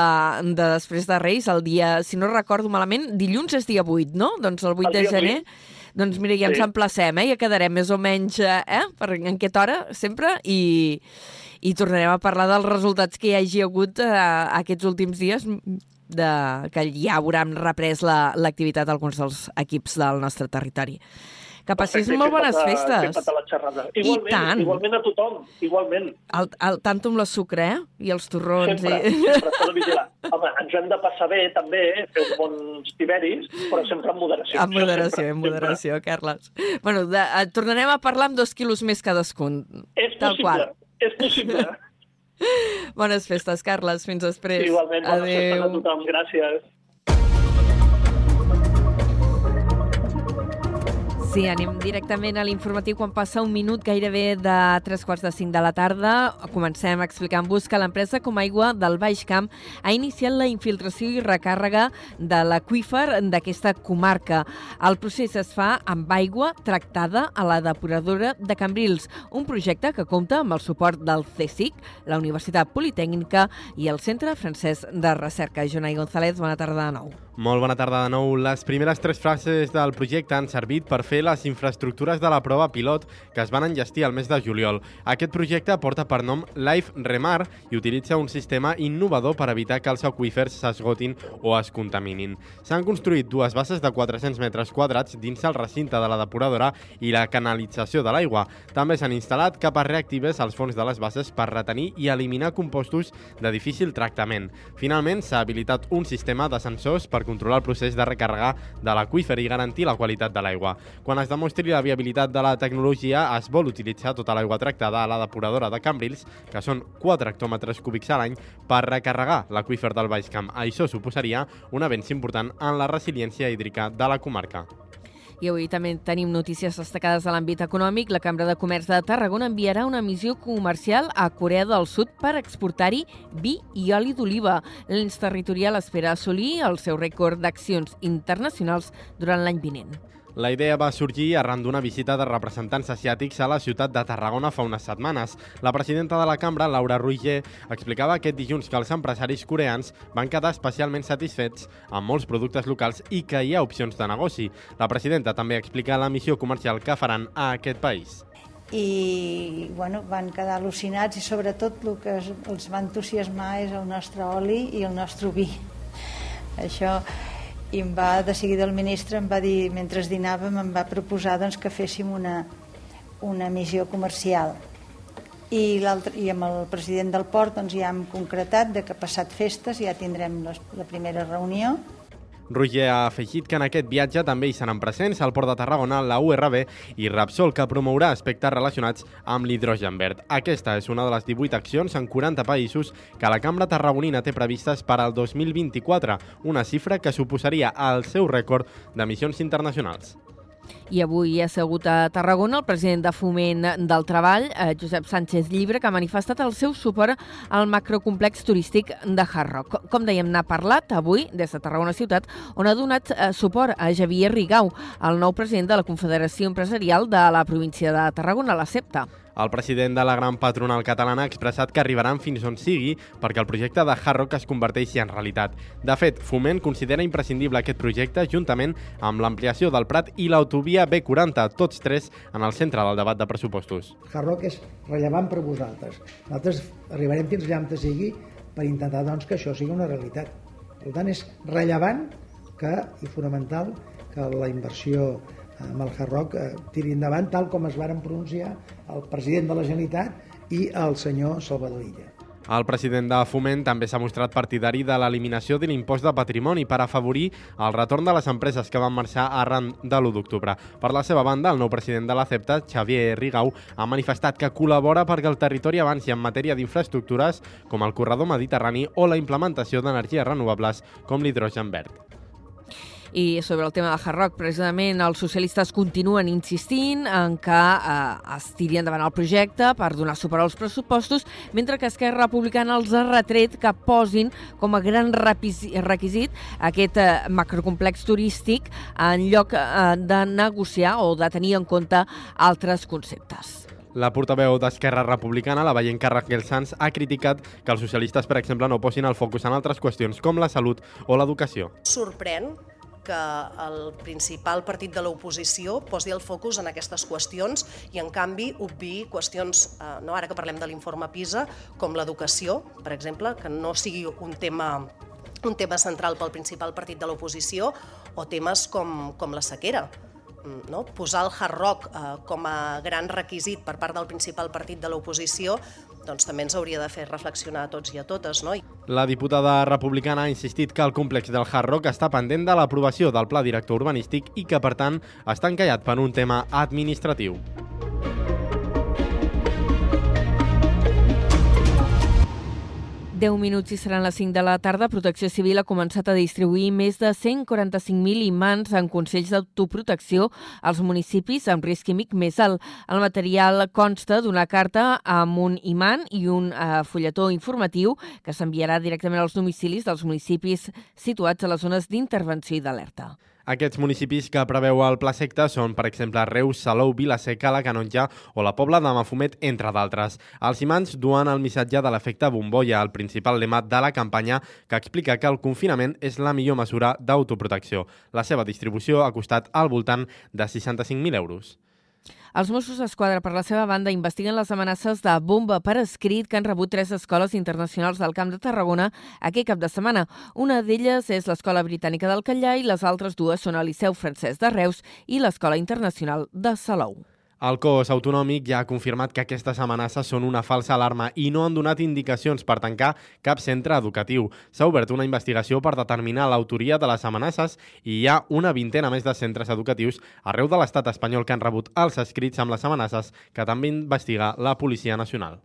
de després de Reis, el dia, si no recordo malament, dilluns és dia 8, no? Doncs el 8 El de gener. Doncs mira, ja ens Sí. emplacem, eh? Ja quedarem més o menys, eh? eh? Per en aquesta hora, sempre, i, i tornarem a parlar dels resultats que hi hagi hagut eh, aquests últims dies de, que ja hauran reprès la- l'activitat la, d'alguns dels equips del nostre territori. Que Perfecte, molt bones que festes. xerrada. I Igualment, tant. igualment a tothom, igualment. El, el, tanto amb la sucre, eh? I els torrons. Sempre, I... sempre s'ha de vigilar. Home, ens hem de passar bé, també, eh, fer uns bons tiberis, però sempre amb moderació. Amb moderació, sempre, amb moderació, Carles. Bueno, de, eh, tornarem a parlar amb dos quilos més cadascun. Sempre. És Tal possible, qual. és possible. Bones festes, Carles. Fins després. Igualment, bones festes a tothom. Gràcies. Sí, anem directament a l'informatiu quan passa un minut gairebé de tres quarts de cinc de la tarda. Comencem explicant-vos que l'empresa Com Aigua del Baix Camp ha iniciat la infiltració i recàrrega de l'aqüífer d'aquesta comarca. El procés es fa amb aigua tractada a la depuradora de Cambrils, un projecte que compta amb el suport del CSIC, la Universitat Politècnica i el Centre Francès de Recerca. Jonai González, bona tarda de nou. Molt bona tarda de nou. Les primeres tres frases del projecte han servit per fer les infraestructures de la prova pilot que es van enllestir al mes de juliol. Aquest projecte porta per nom Life Remar i utilitza un sistema innovador per evitar que els aqüífers s'esgotin o es contaminin. S'han construït dues bases de 400 metres quadrats dins el recinte de la depuradora i la canalització de l'aigua. També s'han instal·lat capes reactives als fons de les bases per retenir i eliminar compostos de difícil tractament. Finalment, s'ha habilitat un sistema de sensors per controlar el procés de recarregar de l'aqüífer i garantir la qualitat de l'aigua. Quan es demostri la viabilitat de la tecnologia, es vol utilitzar tota l'aigua tractada a la depuradora de Cambrils, que són 4 hectòmetres cúbics a l'any, per recarregar l'aqüífer del Baix Camp. Això suposaria un avenç important en la resiliència hídrica de la comarca. I avui també tenim notícies destacades de l'àmbit econòmic. La Cambra de Comerç de Tarragona enviarà una missió comercial a Corea del Sud per exportar-hi vi i oli d'oliva. L'ens territorial espera assolir el seu rècord d'accions internacionals durant l'any vinent. La idea va sorgir arran d'una visita de representants asiàtics a la ciutat de Tarragona fa unes setmanes. La presidenta de la cambra, Laura Ruiger, explicava aquest dilluns que els empresaris coreans van quedar especialment satisfets amb molts productes locals i que hi ha opcions de negoci. La presidenta també explica la missió comercial que faran a aquest país. i bueno, van quedar al·lucinats i sobretot el que els va entusiasmar és el nostre oli i el nostre vi. Això i em va, de seguida el ministre em va dir, mentre dinàvem, em va proposar doncs, que féssim una, una missió comercial. I, i amb el president del port doncs, ja hem concretat de que passat festes ja tindrem les, la primera reunió Roger ha afegit que en aquest viatge també hi seran presents al Port de Tarragona, la URB i Rapsol, que promourà aspectes relacionats amb l'hidrogen verd. Aquesta és una de les 18 accions en 40 països que la Cambra Tarragonina té previstes per al 2024, una xifra que suposaria el seu rècord d'emissions internacionals. I avui ha assegut a Tarragona el president de Foment del Treball, eh, Josep Sánchez Llibre, que ha manifestat el seu suport al macrocomplex turístic de Hard Rock. Com dèiem, n'ha parlat avui des de Tarragona Ciutat, on ha donat eh, suport a Javier Rigau, el nou president de la Confederació Empresarial de la província de Tarragona, la CEPTA. El president de la gran patronal catalana ha expressat que arribaran fins on sigui perquè el projecte de Hard Rock es converteixi en realitat. De fet, Foment considera imprescindible aquest projecte juntament amb l'ampliació del Prat i l'autovia B40, tots tres en el centre del debat de pressupostos. Hard Rock és rellevant per vosaltres. Nosaltres arribarem fins allà on sigui per intentar doncs, que això sigui una realitat. Per tant, és rellevant que, i fonamental que la inversió amb el Hard Rock eh, tiri endavant tal com es varen pronunciar el president de la Generalitat i el senyor Salvador Illa. El president de Foment també s'ha mostrat partidari de l'eliminació de l'impost de patrimoni per afavorir el retorn de les empreses que van marxar arran de l'1 d'octubre. Per la seva banda, el nou president de la CEPTA, Xavier Rigau, ha manifestat que col·labora perquè el territori avanci en matèria d'infraestructures com el corredor mediterrani o la implementació d'energies renovables com l'hidrogen verd. I sobre el tema del Hard Rock, precisament els socialistes continuen insistint en que eh, es tiri endavant el projecte per donar suport als pressupostos, mentre que Esquerra Republicana els ha retret que posin com a gran requisit aquest eh, macrocomplex turístic en lloc eh, de negociar o de tenir en compte altres conceptes. La portaveu d'Esquerra Republicana, la veient Raquel Sanz, ha criticat que els socialistes, per exemple, no posin el focus en altres qüestions com la salut o l'educació. Sorprèn que el principal partit de l'oposició posi el focus en aquestes qüestions i, en canvi, obvi qüestions, eh, no ara que parlem de l'informe PISA, com l'educació, per exemple, que no sigui un tema un tema central pel principal partit de l'oposició o temes com, com la sequera. Mm, no? Posar el hard rock eh, com a gran requisit per part del principal partit de l'oposició doncs també ens hauria de fer reflexionar a tots i a totes. No? La diputada republicana ha insistit que el complex del Hard Rock està pendent de l'aprovació del pla director urbanístic i que, per tant, està encallat per un tema administratiu. 10 minuts i seran les 5 de la tarda. Protecció Civil ha començat a distribuir més de 145.000 imants en consells d'autoprotecció als municipis amb risc químic més alt. El material consta d'una carta amb un imant i un eh, fulletó informatiu que s'enviarà directament als domicilis dels municipis situats a les zones d'intervenció i d'alerta. Aquests municipis que preveu el Pla Secta són, per exemple, Reus, Salou, Vilaseca, la Canonja o la Pobla de Mafumet, entre d'altres. Els imants duen el missatge de l'efecte bombolla, el principal lema de la campanya que explica que el confinament és la millor mesura d'autoprotecció. La seva distribució ha costat al voltant de 65.000 euros. Els Mossos d'Esquadra, per la seva banda, investiguen les amenaces de bomba per escrit que han rebut tres escoles internacionals del Camp de Tarragona aquest cap de setmana. Una d'elles és l'Escola Britànica del Catllà i les altres dues són el Liceu Francès de Reus i l'Escola Internacional de Salou. El cos autonòmic ja ha confirmat que aquestes amenaces són una falsa alarma i no han donat indicacions per tancar cap centre educatiu. S'ha obert una investigació per determinar l'autoria de les amenaces i hi ha una vintena més de centres educatius arreu de l'estat espanyol que han rebut els escrits amb les amenaces que també investiga la Policia Nacional.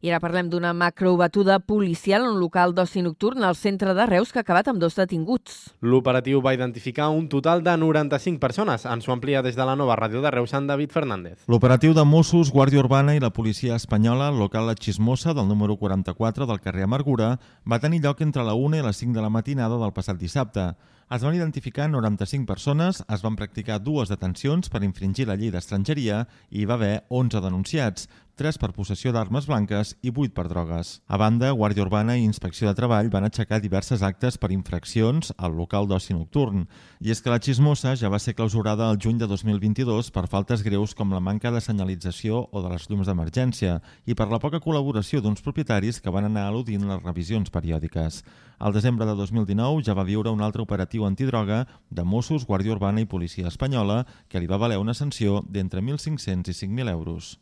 I ara parlem d'una macrobatuda policial en un local d'oci nocturn al centre de Reus que ha acabat amb dos detinguts. L'operatiu va identificar un total de 95 persones. Ens ho amplia des de la nova ràdio de Reus en David Fernández. L'operatiu de Mossos, Guàrdia Urbana i la policia espanyola al local La Xismosa del número 44 del carrer Amargura va tenir lloc entre la 1 i les 5 de la matinada del passat dissabte. Es van identificar 95 persones, es van practicar dues detencions per infringir la llei d'estrangeria i hi va haver 11 denunciats, 3 per possessió d'armes blanques i 8 per drogues. A banda, Guàrdia Urbana i Inspecció de Treball van aixecar diverses actes per infraccions al local d'oci nocturn. I és que la xismosa ja va ser clausurada el juny de 2022 per faltes greus com la manca de senyalització o de les llums d'emergència i per la poca col·laboració d'uns propietaris que van anar al·ludint les revisions periòdiques. Al desembre de 2019 ja va viure un altre operatiu antidroga de Mossos, Guàrdia Urbana i Policia Espanyola que li va valer una sanció d'entre 1.500 i 5.000 euros.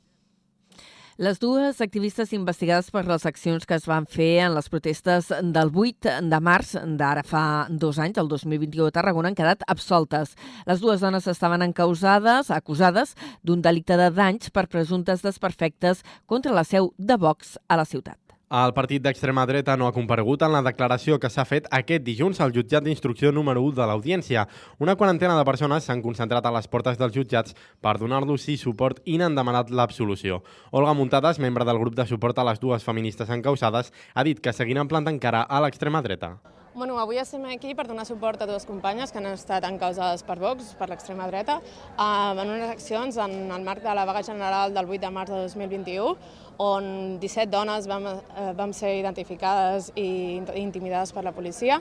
Les dues activistes investigades per les accions que es van fer en les protestes del 8 de març d'ara fa dos anys, el 2021 a Tarragona, han quedat absoltes. Les dues dones estaven encausades, acusades d'un delicte de danys per presumptes desperfectes contra la seu de Vox a la ciutat. El partit d'extrema dreta no ha comparegut en la declaració que s'ha fet aquest dilluns al jutjat d'instrucció número 1 de l'Audiència. Una quarantena de persones s'han concentrat a les portes dels jutjats per donar-los sí suport i n'han demanat l'absolució. Olga Muntades, membre del grup de suport a les dues feministes encausades, ha dit que seguiran plantant cara a l'extrema dreta. Bueno, avui estem aquí per donar suport a dues companyes que han estat encausades per Vox, per l'extrema dreta, eh, en unes accions en el marc de la vaga general del 8 de març de 2021, on 17 dones vam, eh, vam ser identificades i intimidades per la policia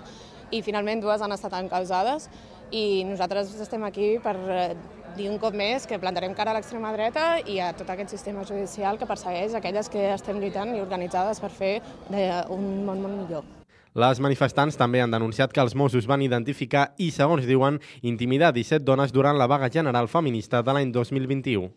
i finalment dues han estat encausades i nosaltres estem aquí per eh, dir un cop més que plantarem cara a l'extrema dreta i a tot aquest sistema judicial que persegueix aquelles que estem lluitant i organitzades per fer un món molt millor. Les manifestants també han denunciat que els Mossos van identificar i, segons diuen, intimidar 17 dones durant la vaga general feminista de l'any 2021.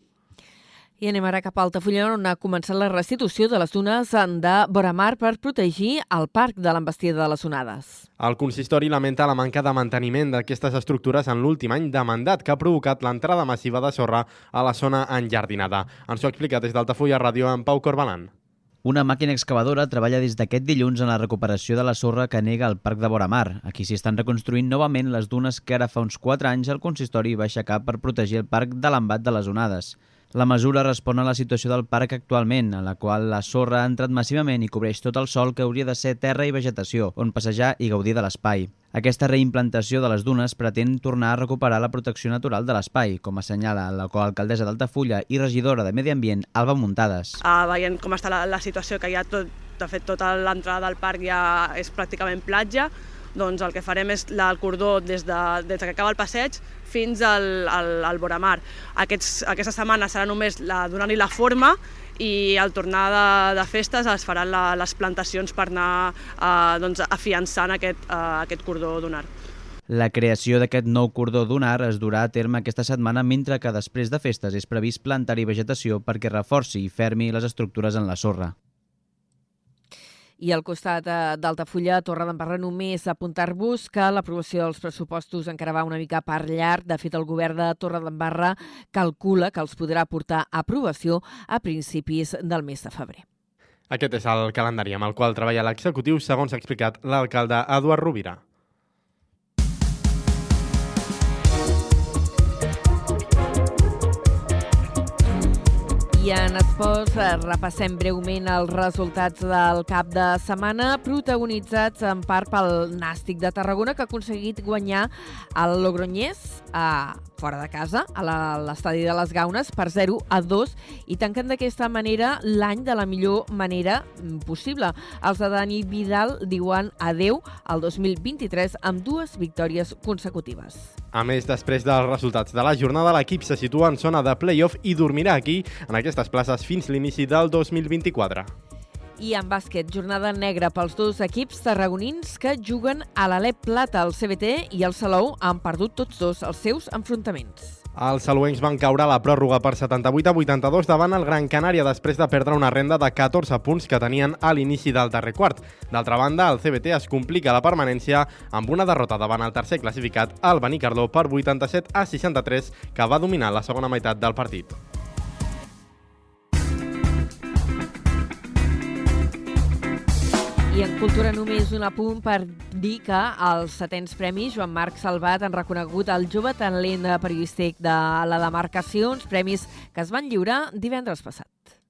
I anem ara cap a Altafulla, on ha començat la restitució de les dunes de Boramar per protegir el parc de l'embestida de les onades. El consistori lamenta la manca de manteniment d'aquestes estructures en l'últim any de mandat que ha provocat l'entrada massiva de sorra a la zona enjardinada. Ens ho ha explicat des d'Altafulla Ràdio en Pau Corbalan. Una màquina excavadora treballa des d'aquest dilluns en la recuperació de la sorra que nega el Parc de Boramar. Aquí s'hi estan reconstruint novament les dunes que ara fa uns 4 anys el consistori va aixecar per protegir el parc de l'embat de les onades. La mesura respon a la situació del parc actualment, en la qual la sorra ha entrat massivament i cobreix tot el sol que hauria de ser terra i vegetació, on passejar i gaudir de l'espai. Aquesta reimplantació de les dunes pretén tornar a recuperar la protecció natural de l'espai, com assenyala la coalcaldessa d'Altafulla i regidora de Medi Ambient, Alba Muntades. Uh, veient com està la, la situació, que ja tot, de fet tota l'entrada del parc ja és pràcticament platja, doncs el que farem és el cordó des, de, des que acaba el passeig fins al, al, al Boramar. Aquests, aquesta setmana serà només donar-li la forma i al tornar de, de festes es faran la, les plantacions per anar eh, doncs, afiançant aquest, eh, aquest cordó dunar. La creació d'aquest nou cordó dunar es durà a terme aquesta setmana, mentre que després de festes és previst plantar-hi vegetació perquè reforci i fermi les estructures en la sorra. I al costat eh, d'Altafulla, Torre d'Embarra, només apuntar-vos que l'aprovació dels pressupostos encara va una mica per llarg. De fet, el govern de Torre d'Embarra calcula que els podrà portar a aprovació a principis del mes de febrer. Aquest és el calendari amb el qual treballa l'executiu, segons ha explicat l'alcalde Eduard Rovira. I en esports eh, repassem breument els resultats del cap de setmana, protagonitzats en part pel Nàstic de Tarragona, que ha aconseguit guanyar el Logroñés a, fora de casa, a l'estadi de les Gaunes, per 0 a 2, i tanquen d'aquesta manera l'any de la millor manera mm, possible. Els de Dani Vidal diuen adeu al 2023 amb dues victòries consecutives. A més, després dels resultats de la jornada, l'equip se situa en zona de play-off i dormirà aquí, en aquestes places, fins l'inici del 2024. I en bàsquet, jornada negra pels dos equips tarragonins que juguen a l'Alep Plata. El CBT i el Salou han perdut tots dos els seus enfrontaments. Els saluencs van caure a la pròrroga per 78 a 82 davant el Gran Canària després de perdre una renda de 14 punts que tenien a l'inici del darrer quart. D'altra banda, el CBT es complica la permanència amb una derrota davant el tercer classificat, el Benicarló, per 87 a 63, que va dominar la segona meitat del partit. I en cultura només un apunt per dir que els setens premis Joan Marc Salvat han reconegut el jove talent periodístic de la demarcació, uns premis que es van lliurar divendres passat.